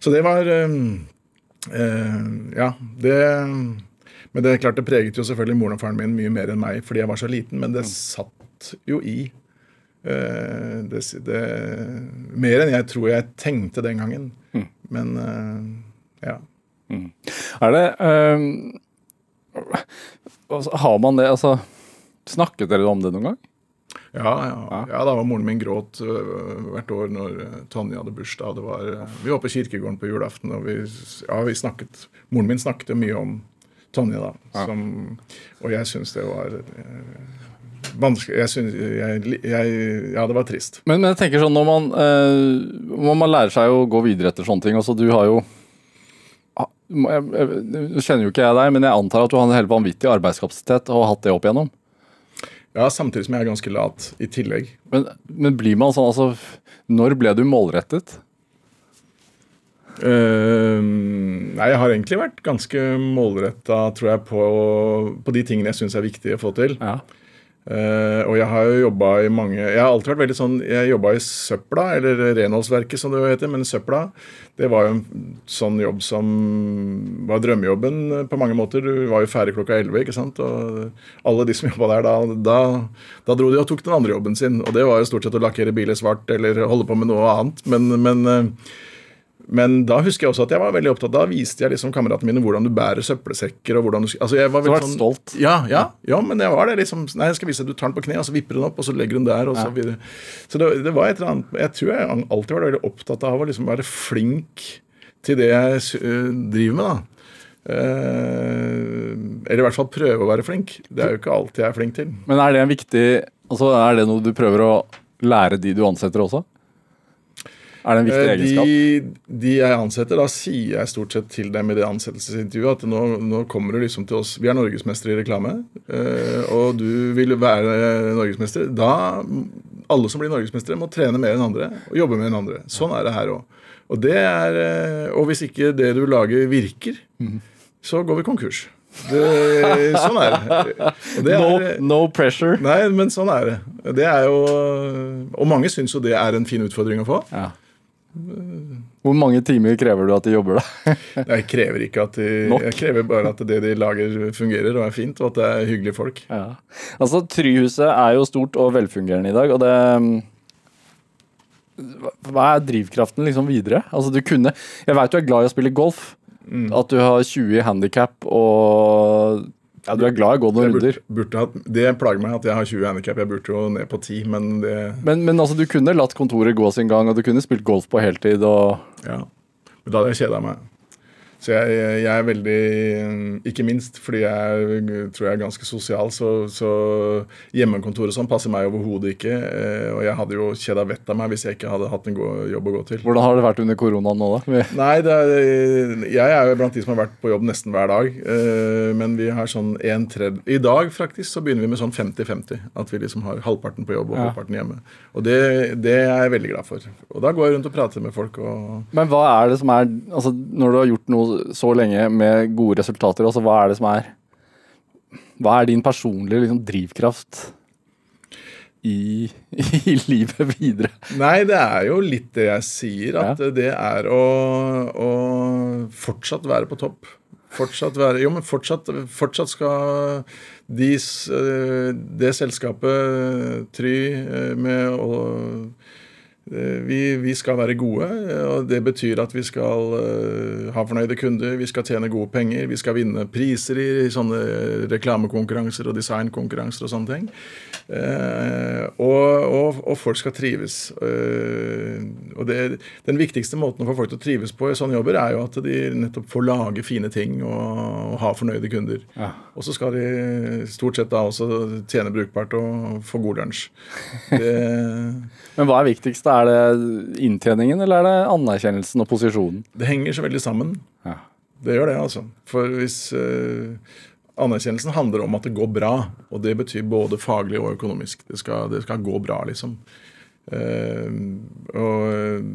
så det var eh, Ja, det Men det er klart det preget jo selvfølgelig moren og faren min mye mer enn meg fordi jeg var så liten, men det satt jo i. Eh, det, det, mer enn jeg tror jeg tenkte den gangen. Men eh, ja. Er det um, Har man det Altså Snakket dere om det noen gang? Ja, ja, ja, da var moren min gråt hvert år når øh, Tonje hadde bursdag. Det var, vi var på kirkegården på julaften, og vi, ja, vi snakket Moren min snakket mye om Tonje, da. Som, og jeg syns det var vanskelig jeg synes, jeg, jeg, Ja, det var trist. Men, men jeg tenker sånn når man, når man lærer seg å gå videre etter sånne ting altså Du har jo Ah, jeg, kjenner jo ikke jeg deg, men jeg antar at du har en helt vanvittig arbeidskapasitet og har hatt det opp igjennom. Ja, Samtidig som jeg er ganske lat i tillegg. Men, men blir man sånn, altså Når ble du målrettet? Uh, nei, jeg har egentlig vært ganske målretta, tror jeg, på, på de tingene jeg syns er viktige å få til. Ja. Eh, og jeg har jo jobba i mange Jeg har alltid vært veldig sånn Jeg jobba i søpla, eller renholdsverket som det jo heter, men søpla det var jo en sånn jobb som var drømmejobben på mange måter. Du var jo ferdig klokka 11, ikke sant. Og alle de som jobba der, da, da, da dro de og tok den andre jobben sin. Og det var jo stort sett å lakkere biler svart eller holde på med noe annet. Men, men eh, men da husker jeg også at jeg var veldig opptatt Da viste jeg liksom kameratene mine hvordan du bærer søppelsekker. og hvordan du, altså jeg var Du sånn, stolt? Ja, ja, ja, men jeg var det. liksom, Nei, jeg skal vise deg, Du tar den på kne, og så vipper du den opp, og så legger hun den der. og Så videre. Så det, det var et eller annet Jeg tror jeg alltid var veldig opptatt av å liksom være flink til det jeg øh, driver med. da. Eh, eller i hvert fall prøve å være flink. Det er jo ikke alt jeg er flink til. Men er det en viktig altså Er det noe du prøver å lære de du ansetter også? Er det en viktig Eh, egenskap? De, de jeg ansetter, da sier jeg stort sett til dem i det ansettelsesintervjuet at nå, nå kommer du liksom til oss Vi er norgesmestere i reklame, eh, og du vil være norgesmester. Da Alle som blir norgesmestere, må trene mer enn andre og jobbe mer enn andre. Sånn er det her òg. Og, det eh, og hvis ikke det du lager, virker, så går vi konkurs. Det, sånn er det. det er, No, no pressure. Nei, men sånn er det. Det er jo Og mange syns jo det er en fin utfordring å få. Ja. Hvor mange timer krever du at de jobber, da? [LAUGHS] Jeg krever ikke at de, Nok. jeg krever bare at det de lager, fungerer og er fint, og at det er hyggelige folk. Ja. Altså, Tryhuset er jo stort og velfungerende i dag, og det hva- er drivkraften liksom videre? Altså, du kunne Jeg veit du er glad i å spille golf. At du har 20 i handikap og ja, Du er glad i å gå noen runder. burde, burde det plager meg at jeg har 20 handikap. Jeg burde jo ned på 10, men det Men, men altså, du kunne latt kontoret gå sin gang, og du kunne spilt golf på heltid og Ja. Men da hadde jeg kjeda meg. Så jeg, jeg er veldig Ikke minst fordi jeg tror jeg er ganske sosial, så, så hjemmekontor og sånn passer meg overhodet ikke. eh, Og jeg hadde jo kjeda vettet av meg hvis jeg ikke hadde hatt en jobb å gå til. Hvordan har det vært under koronaen nå, da? [LAUGHS] Nei, det er, jeg er jo blant de som har vært på jobb nesten hver dag. eh, Men vi har sånn en tredje I dag faktisk så begynner vi med sånn 50-50. At vi liksom har halvparten på jobb og Ja. halvparten hjemme. Og det, det er jeg veldig glad for. Og da går jeg rundt og prater med folk og Men hva er det som er altså Når du har gjort noe så lenge med gode resultater, altså hva er det som er Hva er din personlige liksom, drivkraft i, [LAUGHS] i livet videre? Nei, det er jo litt det jeg sier. At det er å, å fortsatt være på topp. Fortsatt være Jo, men fortsatt, fortsatt skal de, eh, det selskapet Try eh, med eh, vi, vi skal være gode, eh, og det betyr at vi skal eh, ha fornøyde kunder, vi skal tjene gode penger, vi skal vinne priser i sånne reklamekonkurranser og designkonkurranser og sånne ting. Eh, og, og, og folk skal trives. Eh, og det, Den viktigste måten å få folk til å trives på i sånne jobber, er jo at de nettopp får lage fine ting og, og ha fornøyde kunder. Ja. Og så skal de stort sett da også tjene brukbart og få god lunsj. Det, [LAUGHS] Men hva er viktigst? Er det inntjeningen, eller er det anerkjennelsen og posisjonen? det henger så veldig sammen. Ja. Det gjør det, altså. For hvis uh, Anerkjennelsen handler om at det går bra, og det betyr både faglig og økonomisk. Det skal, det skal gå bra, liksom. Uh, og, eh,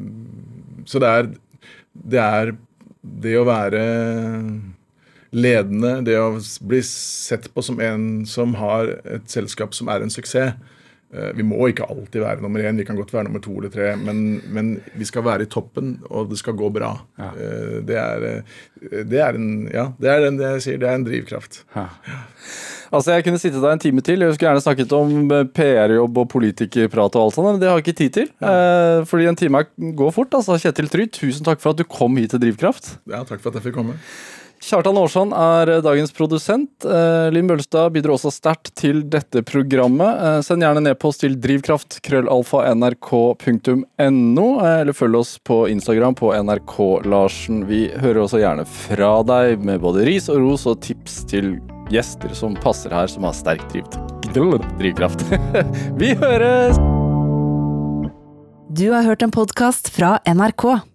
så det er, det er det å være ledende, det å bli sett på som en som har et selskap som er en suksess. Eh, Vi må ikke alltid være nummer én, vi kan godt være nummer to eller tre, men, men vi skal være i toppen, og det skal gå bra. Ja. Det, er, eh, det er en Ja, det er den jeg sier, det er en drivkraft. Altså, Jeg kunne sittet der en time til. Jeg skulle gjerne snakket om eh, PR-jobb og politikerprat og alt sånt, men det har jeg ikke tid til. Ja. fordi en time går fort. altså. Kjetil Try, tusen takk for at du kom hit til Drivkraft. Ja, takk for at jeg fikk komme. Kjartan Aarsson er dagens produsent. Eh, Linn Bølstad bidro også sterkt til dette programmet. Eh, send gjerne en e-post til drivkraft krøllalfa nrk.no, eh, eller følg oss på Instagram på NRK-Larsen. Vi hører også gjerne fra deg med både ris og ros og tips til gjester som passer her, som har sterk drivkraft. [LAUGHS] Vi høres! Du har hørt en podkast fra NRK.